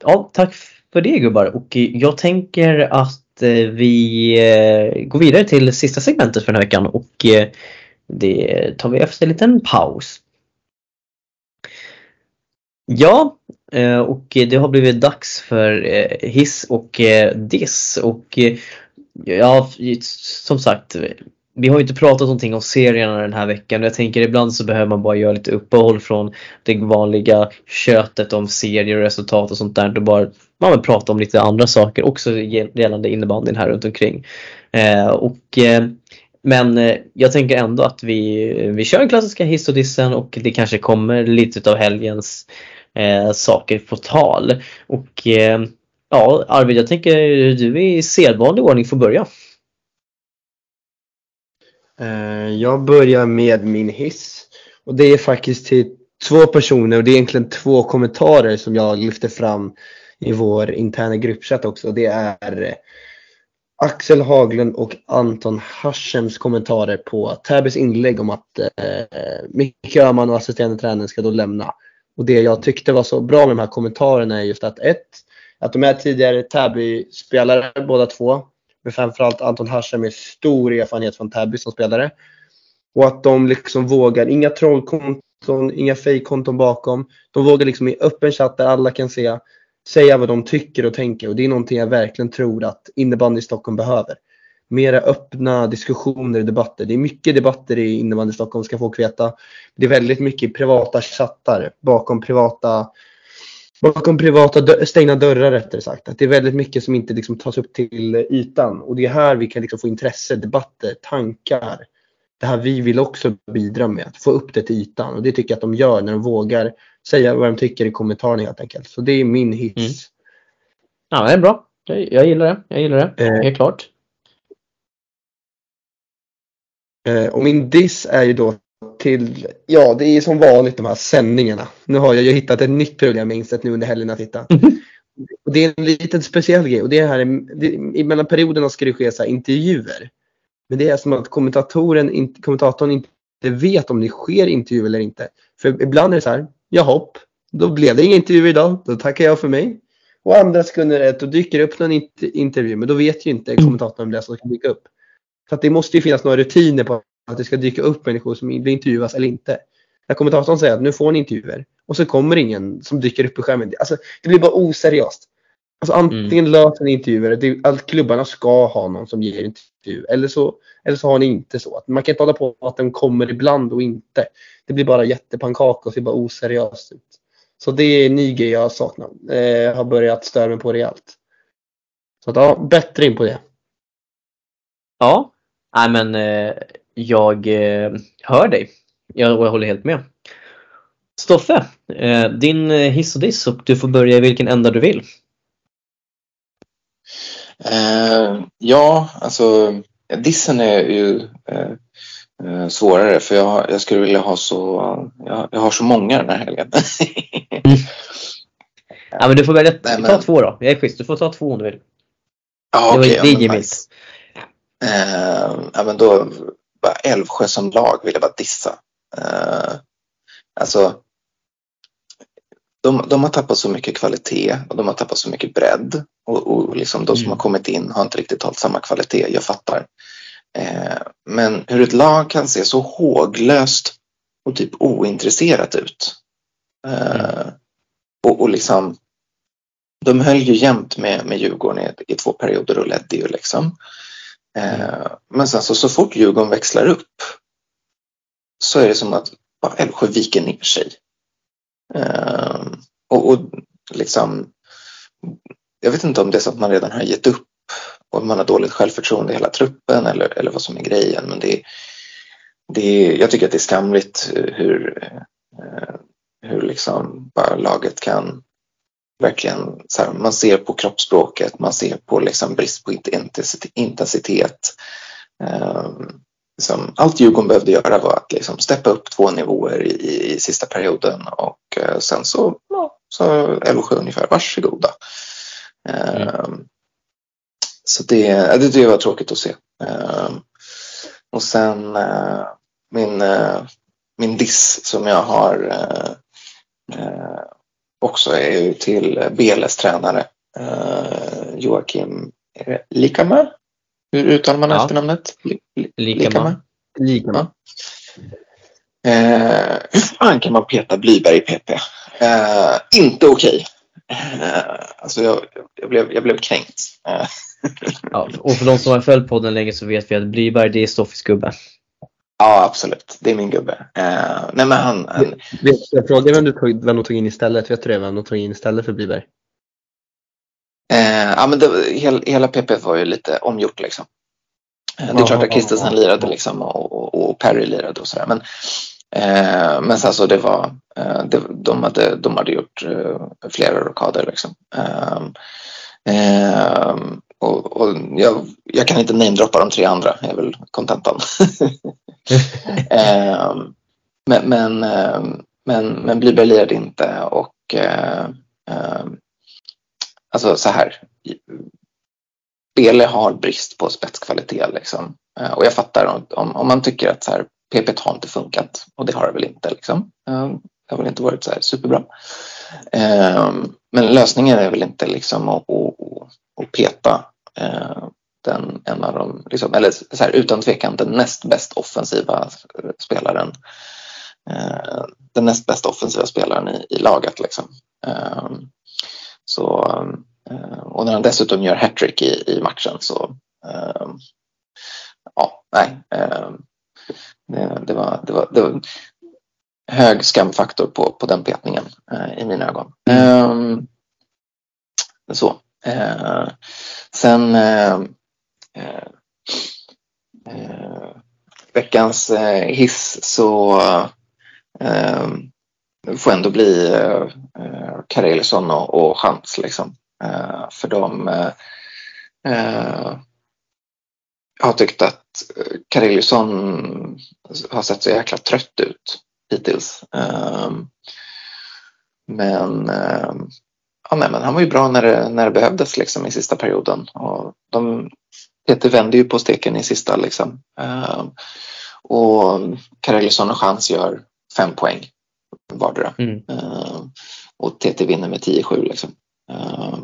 [SPEAKER 1] ja, tack för det gubbar och jag tänker att eh, vi eh, går vidare till sista segmentet för den här veckan och eh, det tar vi efter en liten paus. Ja, eh, och det har blivit dags för eh, hiss och eh, diss. Och ja, som sagt vi har ju inte pratat någonting om serierna den här veckan. Och jag tänker ibland så behöver man bara göra lite uppehåll från det vanliga köttet om serier och resultat och sånt där. Och bara man vill prata om lite andra saker också gällande innebandyn här runt omkring. Eh, och, eh, men eh, jag tänker ändå att vi, vi kör den klassiska hiss och dissen och det kanske kommer lite av helgens eh, saker på tal. Och eh, ja Arvid, jag tänker du i sedvanlig ordning får börja.
[SPEAKER 2] Eh, jag börjar med min hiss och det är faktiskt till två personer och det är egentligen två kommentarer som jag lyfter fram i vår interna gruppchatt också. Det är eh, Axel Haglund och Anton Hashems kommentarer på Täbys inlägg om att eh, Micke Öhman och assisterande tränaren ska då lämna. Och det jag tyckte var så bra med de här kommentarerna är just att ett, att de är tidigare Täby-spelare båda två. Men framförallt Anton Hashem med stor erfarenhet från Täby som spelare. Och att de liksom vågar, inga trollkonton, inga fejkkonton bakom. De vågar liksom i öppen chatt där alla kan se säga vad de tycker och tänker och det är någonting jag verkligen tror att innebandy i Stockholm behöver. Mera öppna diskussioner och debatter. Det är mycket debatter i innebandy i Stockholm ska folk veta. Det är väldigt mycket privata chattar bakom privata bakom privata dö stängda dörrar rättare sagt. Att det är väldigt mycket som inte liksom tas upp till ytan. Och det är här vi kan liksom få intresse, debatter, tankar. Det här vi vill också bidra med, att få upp det till ytan. Och det tycker jag att de gör när de vågar säga vad de tycker i kommentarerna helt enkelt. Så det är min hiss. Mm.
[SPEAKER 1] Ja, det är bra. Jag, gillar det. Jag gillar det. Eh, Helt klart.
[SPEAKER 2] Eh, och min diss är ju då till, ja det är som vanligt de här sändningarna. Nu har jag ju hittat ett nytt problem jag insett nu under helgen att hitta. Och det är en liten speciell grej och det är här, det, mellan perioderna ska det ske så intervjuer. Men det är som att kommentatorn, kommentatorn inte vet om det sker intervju eller inte. För ibland är det så här, jaha, då blev det ingen intervju idag, då tackar jag för mig. Och andra sekunder då dyker det upp någon intervju, men då vet ju inte kommentatorn om det som ska dyka upp. Så att det måste ju finnas några rutiner på att det ska dyka upp människor som vill intervjuas eller inte. När kommentatorn säger att nu får ni intervjuer och så kommer ingen som dyker upp i skärmen. Alltså, det blir bara oseriöst. Alltså antingen mm. löser ni intervjuer, det, att klubbarna ska ha någon som ger intervju eller så, eller så har ni inte så. Att man kan inte hålla på att den kommer ibland och inte. Det blir bara jättepannkaka och ser bara oseriöst ut. Så det är en ny grej jag saknar. Eh, har börjat störa mig på rejält. Så att, ja, bättre in på det.
[SPEAKER 1] Ja, nej men eh, jag eh, hör dig. Jag, och jag håller helt med. Stoffe, eh, din eh, hiss och diss och du får börja i vilken ända du vill.
[SPEAKER 3] Uh, ja, alltså dissen är ju uh, svårare för jag, jag, skulle vilja ha så, jag, jag har så många den här helgen.
[SPEAKER 1] mm. Ja men du får välja, Nej, men... ta två då. Jag är schysst, du får ta två om du vill.
[SPEAKER 3] Ja. Okay, det är ja, nice. uh, ja men då, bara Älvsjö som lag vill jag bara dissa. Uh, alltså, de, de har tappat så mycket kvalitet och de har tappat så mycket bredd. Och, och liksom de som mm. har kommit in har inte riktigt hållit samma kvalitet, jag fattar. Uh, men hur ett lag kan se så håglöst och typ ointresserat ut. Uh, mm. och, och liksom, de höll ju jämt med, med Djurgården i, i två perioder och ledde ju liksom. Eh, men sen så, så fort Djurgården växlar upp så är det som att bara Älvsjö viker ner sig. Eh, och, och liksom, jag vet inte om det är så att man redan har gett upp och man har dåligt självförtroende i hela truppen eller, eller vad som är grejen. Men det, det, jag tycker att det är skamligt hur, eh, hur liksom bara laget kan verkligen så här, man ser på kroppsspråket, man ser på liksom brist på intensitet. Um, liksom, allt Djurgården behövde göra var att liksom steppa upp två nivåer i, i sista perioden och uh, sen så, ja, så Älvsjö ungefär, varsågoda. Mm. Så det, det, det var tråkigt att se. Um, och sen uh, min, uh, min diss som jag har också är ju till Beles tränare eh, Joakim Likama. Hur uttalar man ja. efternamnet?
[SPEAKER 1] Likama.
[SPEAKER 2] Likama.
[SPEAKER 3] Eh, hur fan kan man peta Blyberg i PP? Eh, inte okej. Okay. Eh, alltså jag, jag, blev, jag blev kränkt. Eh.
[SPEAKER 1] ja, och för de som har följt podden länge så vet vi att Blyberg det är Stoffis gubbe.
[SPEAKER 3] Ja, absolut. Det är min gubbe. Uh, nej, men han, han...
[SPEAKER 2] Jag frågar vem du tog, vem de tog in istället. Vet du det? Vem de tog in istället för Bliberg?
[SPEAKER 3] Uh, ja, men det, hela, hela PP var ju lite omgjort liksom. Uh, det är klart att Kristensen lirade liksom och, och, och, Perry lirade och sådär. Men, uh, men sen så det var, det, de, hade, de hade gjort flera rockader liksom. Och, och jag, jag, kan inte namedroppa de tre andra, är väl kontentan. eh, men, men, eh, men, men Blyberg lirade inte och eh, eh, alltså så här. Bele har brist på spetskvalitet liksom. Eh, och jag fattar om, om man tycker att så här, PP har inte funkat och det har det väl inte liksom. Eh, det har väl inte varit så här superbra. Eh, men lösningen är väl inte liksom att, att, att peta den, en av de, liksom, eller så här, utan tvekan den näst bäst offensiva spelaren. Den näst bästa offensiva spelaren i, i laget. Liksom. Eh, så, och när han dessutom gör hattrick i, i matchen så ja, nej. Det, det, var, det, var, det var hög skamfaktor på, på den petningen eh, i mina ögon. Mm. så. sen veckans hiss så får ändå bli eh, Karelsson och, och Chans liksom. Eh, för de eh, eh har tyckt att eh, Karelsson har sett så jäkla trött ut hittills. Eh, men, eh, ja, nej, men han var ju bra när det, när det behövdes liksom i sista perioden. Och de, Peter vände ju på steken i sista liksom. Eh, och Karelsson och Chans gör fem poäng vardera. Mm. Uh, och TT vinner med 10-7 liksom. Uh,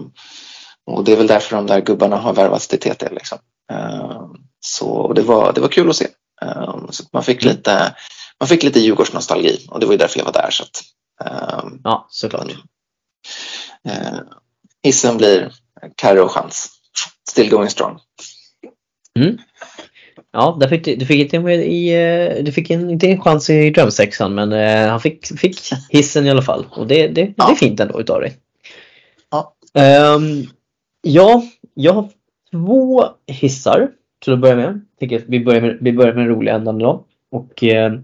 [SPEAKER 3] och det är väl därför de där gubbarna har värvats till TT liksom. Uh, så det var, det var kul att se. så man fick mm. lite, man fick lite Djurgårdsnostalgi och det var ju därför jag var där. Så att,
[SPEAKER 1] ja, såklart.
[SPEAKER 3] Hissen blir Carro chans. Still going strong.
[SPEAKER 1] Mm. Ja, där fick, du fick inte, i, eh, du fick en, inte en chans i drömsexan men uh, han fick, fick hissen i alla fall. Och det, det, ja. det är fint ändå utav dig. Ja. Um, ja, jag har två hissar till att börja med. Jag vi, börjar med vi börjar med den roliga ändan då. Och uh,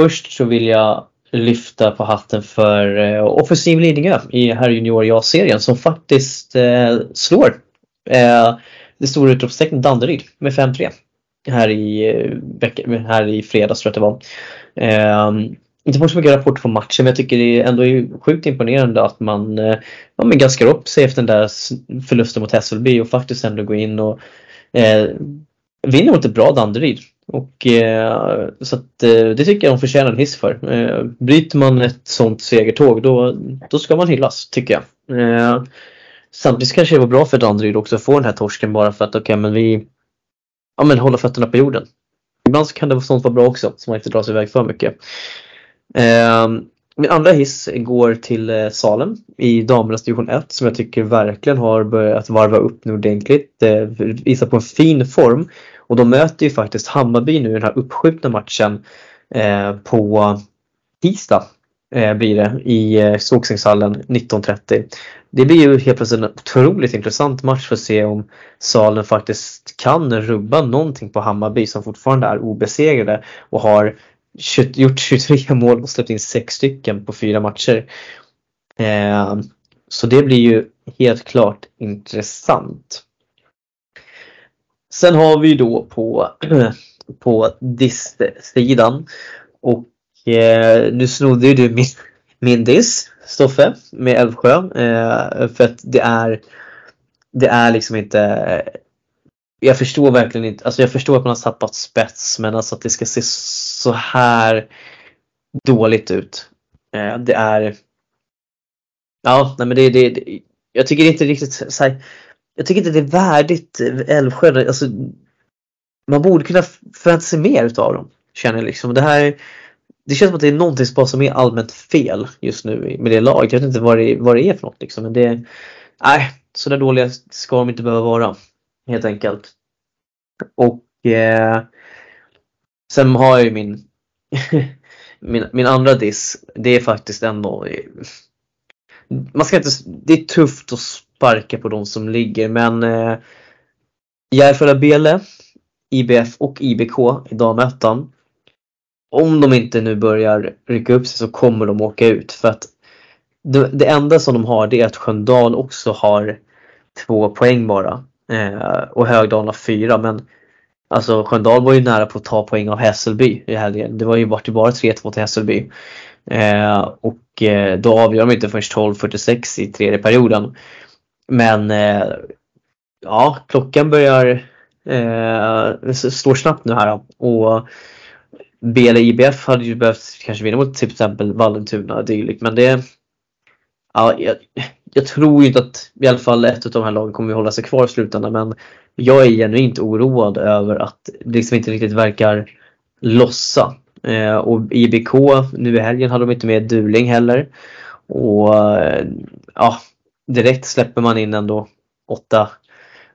[SPEAKER 1] först så vill jag lyfta på hatten för uh, Offensiv Lidingö i herr junior ja-serien som faktiskt uh, slår uh, det stora utropstecknet Danderyd med 5-3 här i, eh, här i fredags tror jag att det var. Eh, inte fått så mycket rapporter från matchen men jag tycker det ändå är sjukt imponerande att man eh, ja, men gaskar upp sig efter den där förlusten mot Hässelby och faktiskt ändå går in och eh, vinner mot ett bra Danderyd. Och, eh, så att, eh, det tycker jag de förtjänar en hiss för. Eh, bryter man ett sånt segertåg då, då ska man hyllas tycker jag. Eh, samtidigt kanske det var bra för Danderyd också att få den här torsken bara för att okej okay, men vi ja, men hålla fötterna på jorden. Ibland så kan det vara sånt vara bra också, så man inte drar sig iväg för mycket. Eh, min andra hiss går till eh, Salem i damernas division 1 som jag tycker verkligen har börjat varva upp nu ordentligt. Eh, visar på en fin form och de möter ju faktiskt Hammarby nu i den här uppskjutna matchen eh, på tisdag eh, blir det i eh, 19.30. Det blir ju helt plötsligt en otroligt intressant match för att se om Salen faktiskt kan rubba någonting på Hammarby som fortfarande är obesegrade och har gjort 23 mål och släppt in 6 stycken på fyra matcher. Eh, så det blir ju helt klart intressant. Sen har vi då på, på DIS-sidan och Eh, nu snodde ju du min, min diss, Stoffe, med Älvsjö. Eh, för att det är, det är liksom inte jag förstår verkligen inte, alltså jag förstår att man har tappat spets men alltså att det ska se så här dåligt ut. Eh, det är Ja, nej men det, det, det jag tycker inte riktigt så här, jag tycker inte det är värdigt Älvsjö. Alltså, man borde kunna förvänta sig mer utav dem. Känner jag liksom. Det här det känns som att det är någonting som är allmänt fel just nu med det laget. Jag vet inte vad det, vad det är för något liksom. Men det, nej, så där dåliga ska de inte behöva vara. Helt enkelt. Och eh, sen har jag ju min, min, min andra diss. Det är faktiskt ändå man ska inte, det är tufft att sparka på de som ligger men eh, Järfälla Bele, IBF och IBK i Damettan om de inte nu börjar rycka upp sig så kommer de åka ut för att det, det enda som de har det är att Sköndal också har två poäng bara eh, och Högdalen har fyra men alltså Sköndal var ju nära på att ta poäng av Hässelby i helgen. Det var ju bara, bara 3-2 till Hässelby. Eh, och eh, då avgör de inte förrän 12.46 i tredje perioden. Men eh, ja, klockan börjar eh, slå snabbt nu här och BL IBF hade ju behövt kanske vinna mot till exempel Vallentuna dylikt men det Ja, jag, jag, tror inte att i alla fall ett av de här lagen kommer att hålla sig kvar i slutändan men jag är genuint oroad över att det liksom inte riktigt verkar lossa. Eh, och IBK nu i helgen hade de inte med Duling heller. Och eh, ja, direkt släpper man in ändå åtta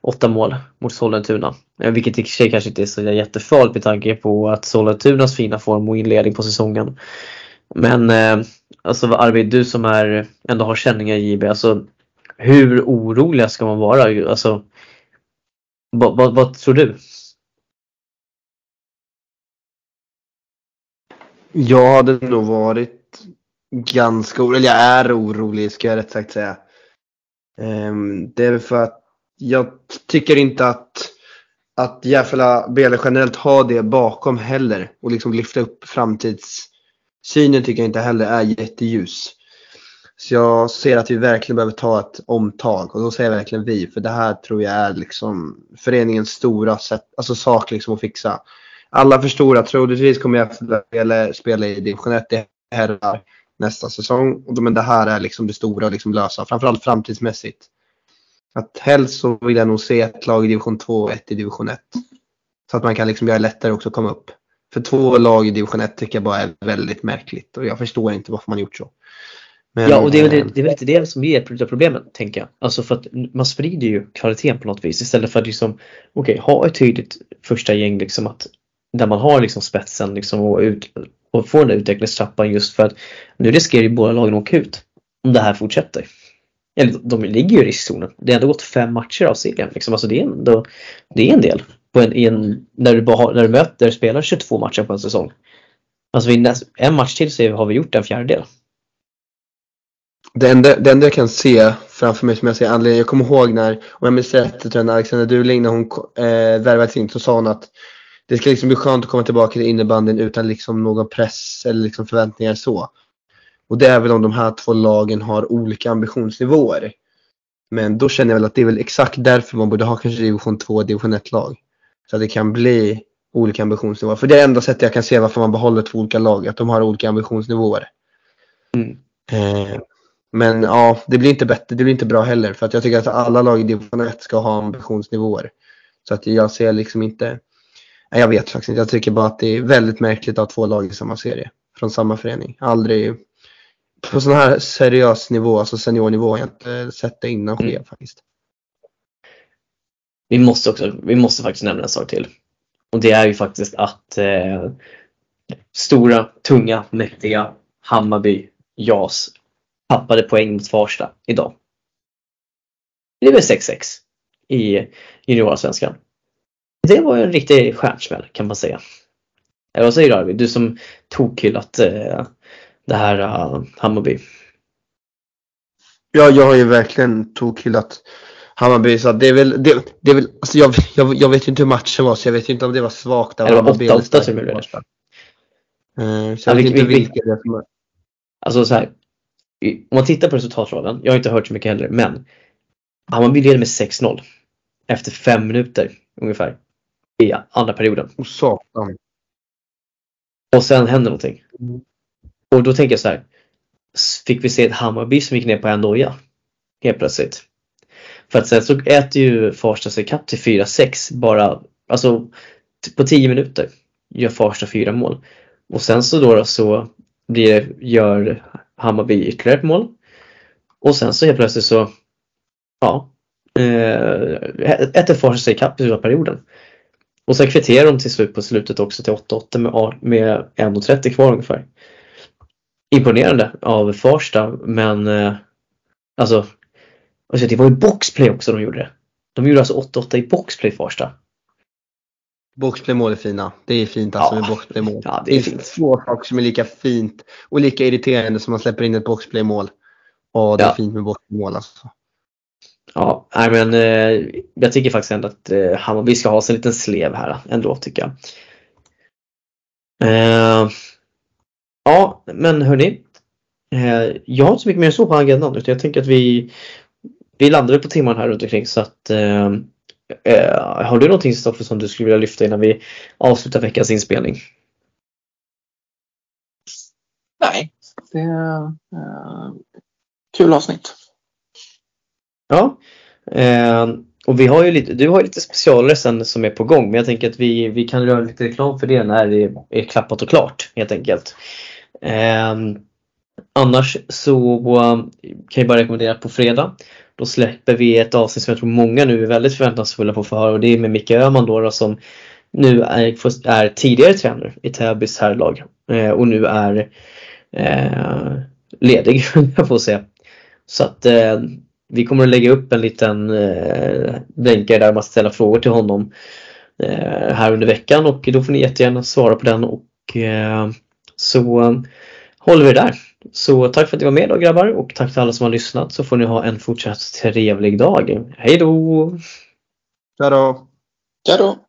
[SPEAKER 1] åtta mål mot Sollentuna. Eh, vilket i och för sig kanske inte är så jättefarligt med tanke på att Sollentunas fina form och inledning på säsongen. Men eh, alltså Arvid, du som är, ändå har känningar i JB, alltså hur oroliga ska man vara? Alltså, vad, vad, vad tror du?
[SPEAKER 2] Jag hade nog varit ganska orolig, eller jag är orolig ska jag rätt sagt säga. Ehm, det är för att jag tycker inte att, att Järfälla BL generellt har det bakom heller och liksom lyfta upp framtidssynen tycker jag inte heller är jätteljus. Så jag ser att vi verkligen behöver ta ett omtag och då säger jag verkligen vi för det här tror jag är liksom föreningens stora sätt, alltså sak liksom att fixa. Alla förstår att troligtvis kommer jag spela, spela i division 1 i herrar nästa säsong. Men det här är liksom det stora att liksom lösa, framförallt framtidsmässigt. Att helst så vill jag nog se ett lag i division 2 och ett i division 1. Så att man kan liksom göra det lättare också att komma upp. För två lag i division 1 tycker jag bara är väldigt märkligt och jag förstår inte varför man gjort så.
[SPEAKER 1] Men, ja, och det är, väl, det är väl inte det som är ett av problemen, tänker jag. Alltså för att man sprider ju kvaliteten på något vis istället för att liksom, okej, okay, ha ett tydligt första gäng liksom att där man har liksom spetsen liksom och, ut, och får den där utvecklingstrappan just för att nu riskerar ju båda lagen att åka ut om det här fortsätter. Eller de ligger ju i riskzonen. Det har ändå gått fem matcher av serien. Liksom. Alltså det, är ändå, det är en del. På en, en, när, du bara har, när du möter spelar 22 matcher på en säsong. Alltså en match till så har vi gjort en fjärdedel.
[SPEAKER 2] Det enda, det enda jag kan se framför mig som jag ser anledningen, jag kommer ihåg när, om jag minns rätt, jag tror Alexander Duling när hon eh, värvades in så sa hon att det ska liksom bli skönt att komma tillbaka till innebandyn utan liksom någon press eller liksom förväntningar så. Och det är väl om de här två lagen har olika ambitionsnivåer. Men då känner jag väl att det är väl exakt därför man borde ha kanske division 2 och division 1 lag. Så att det kan bli olika ambitionsnivåer. För det är enda sättet jag kan se varför man behåller två olika lag, att de har olika ambitionsnivåer. Mm. Eh, men ja, det blir inte bättre, det blir inte bra heller för att jag tycker att alla lag i division 1 ska ha ambitionsnivåer. Så att jag ser liksom inte, nej, jag vet faktiskt inte, jag tycker bara att det är väldigt märkligt att ha två lag i samma serie från samma förening. Aldrig, på sån här seriös nivå, alltså seniornivå, har jag inte sett det innan ske mm. faktiskt.
[SPEAKER 1] Vi måste också, vi måste faktiskt nämna en sak till. Och det är ju faktiskt att eh, stora, tunga, mäktiga Hammarby JAS tappade poäng mot Farsta idag. Det blev 6-6 i juniorallsvenskan. Det var en riktig stjärnsmäll kan man säga. Eller vad säger du Arvid? Du som tokhyllat eh, det här uh, Hammarby.
[SPEAKER 2] Ja, jag har ju verkligen tokhyllat Hammarby så det är väl, det, det är väl alltså jag, jag, jag vet inte hur matchen var så jag vet inte om det var svagt.
[SPEAKER 1] Eller 8-8 tror jag det var.
[SPEAKER 2] Uh, så jag vet inte vilka det som
[SPEAKER 1] Alltså så här, om man tittar på resultatraden, jag har inte hört så mycket heller, men Hammarby leder med 6-0 efter fem minuter ungefär i andra perioden.
[SPEAKER 2] Och satan.
[SPEAKER 1] Och sen händer någonting. Och då tänker jag så här. Fick vi se ett Hammarby som gick ner på en doja helt plötsligt. För att sen så äter ju Farsta sig kapp till 4-6 bara, alltså på 10 minuter gör Farsta fyra mål. Och sen så då, då så blir, gör Hammarby ytterligare ett mål. Och sen så helt plötsligt så, ja, eh, äter Farsta sig ikapp i slutet perioden. Och sen kvitterar de till slut på slutet också till 8-8 med, med 1.30 kvar ungefär. Imponerande av Farsta men eh, alltså, alltså det var ju boxplay också de gjorde. De gjorde alltså 8-8 i boxplay Farsta.
[SPEAKER 2] Boxplaymål är fina. Det är fint alltså ja. med boxplaymål.
[SPEAKER 1] Ja, det, är det är
[SPEAKER 2] få saker som är lika fint och lika irriterande som man släpper in ett boxplaymål. Och det ja. är fint med boxplaymål alltså.
[SPEAKER 1] Ja, men eh, jag tycker faktiskt ändå att eh, Hammarby ska ha sig en liten slev här ändå tycker jag. Eh, ja, men hörni. Eh, jag har inte så mycket mer så på agendan utan jag tänker att vi, vi landade på timmarna här runt omkring så att Eh, har du någonting Stoffe som du skulle vilja lyfta innan vi avslutar veckans inspelning?
[SPEAKER 3] Nej, det är uh, kul avsnitt.
[SPEAKER 1] Ja, eh, och vi har ju lite, du har ju lite specialare sen som är på gång men jag tänker att vi, vi kan göra lite reklam för det när det är klappat och klart helt enkelt. Eh, annars så eh, kan jag bara rekommendera på fredag då släpper vi ett avsnitt som jag tror många nu är väldigt förväntansfulla på att få höra och det är med Micke Öhman då, då som nu är, är tidigare tränare i Täbys herrlag eh, och nu är eh, ledig, jag får säga. Så att eh, vi kommer att lägga upp en liten eh, blänkare där man ställa frågor till honom eh, här under veckan och då får ni jättegärna svara på den och eh, så håller vi där. Så tack för att ni var med då grabbar och tack till alla som har lyssnat så får ni ha en fortsatt trevlig dag. Hej då!
[SPEAKER 2] Tja då!
[SPEAKER 3] Ja då.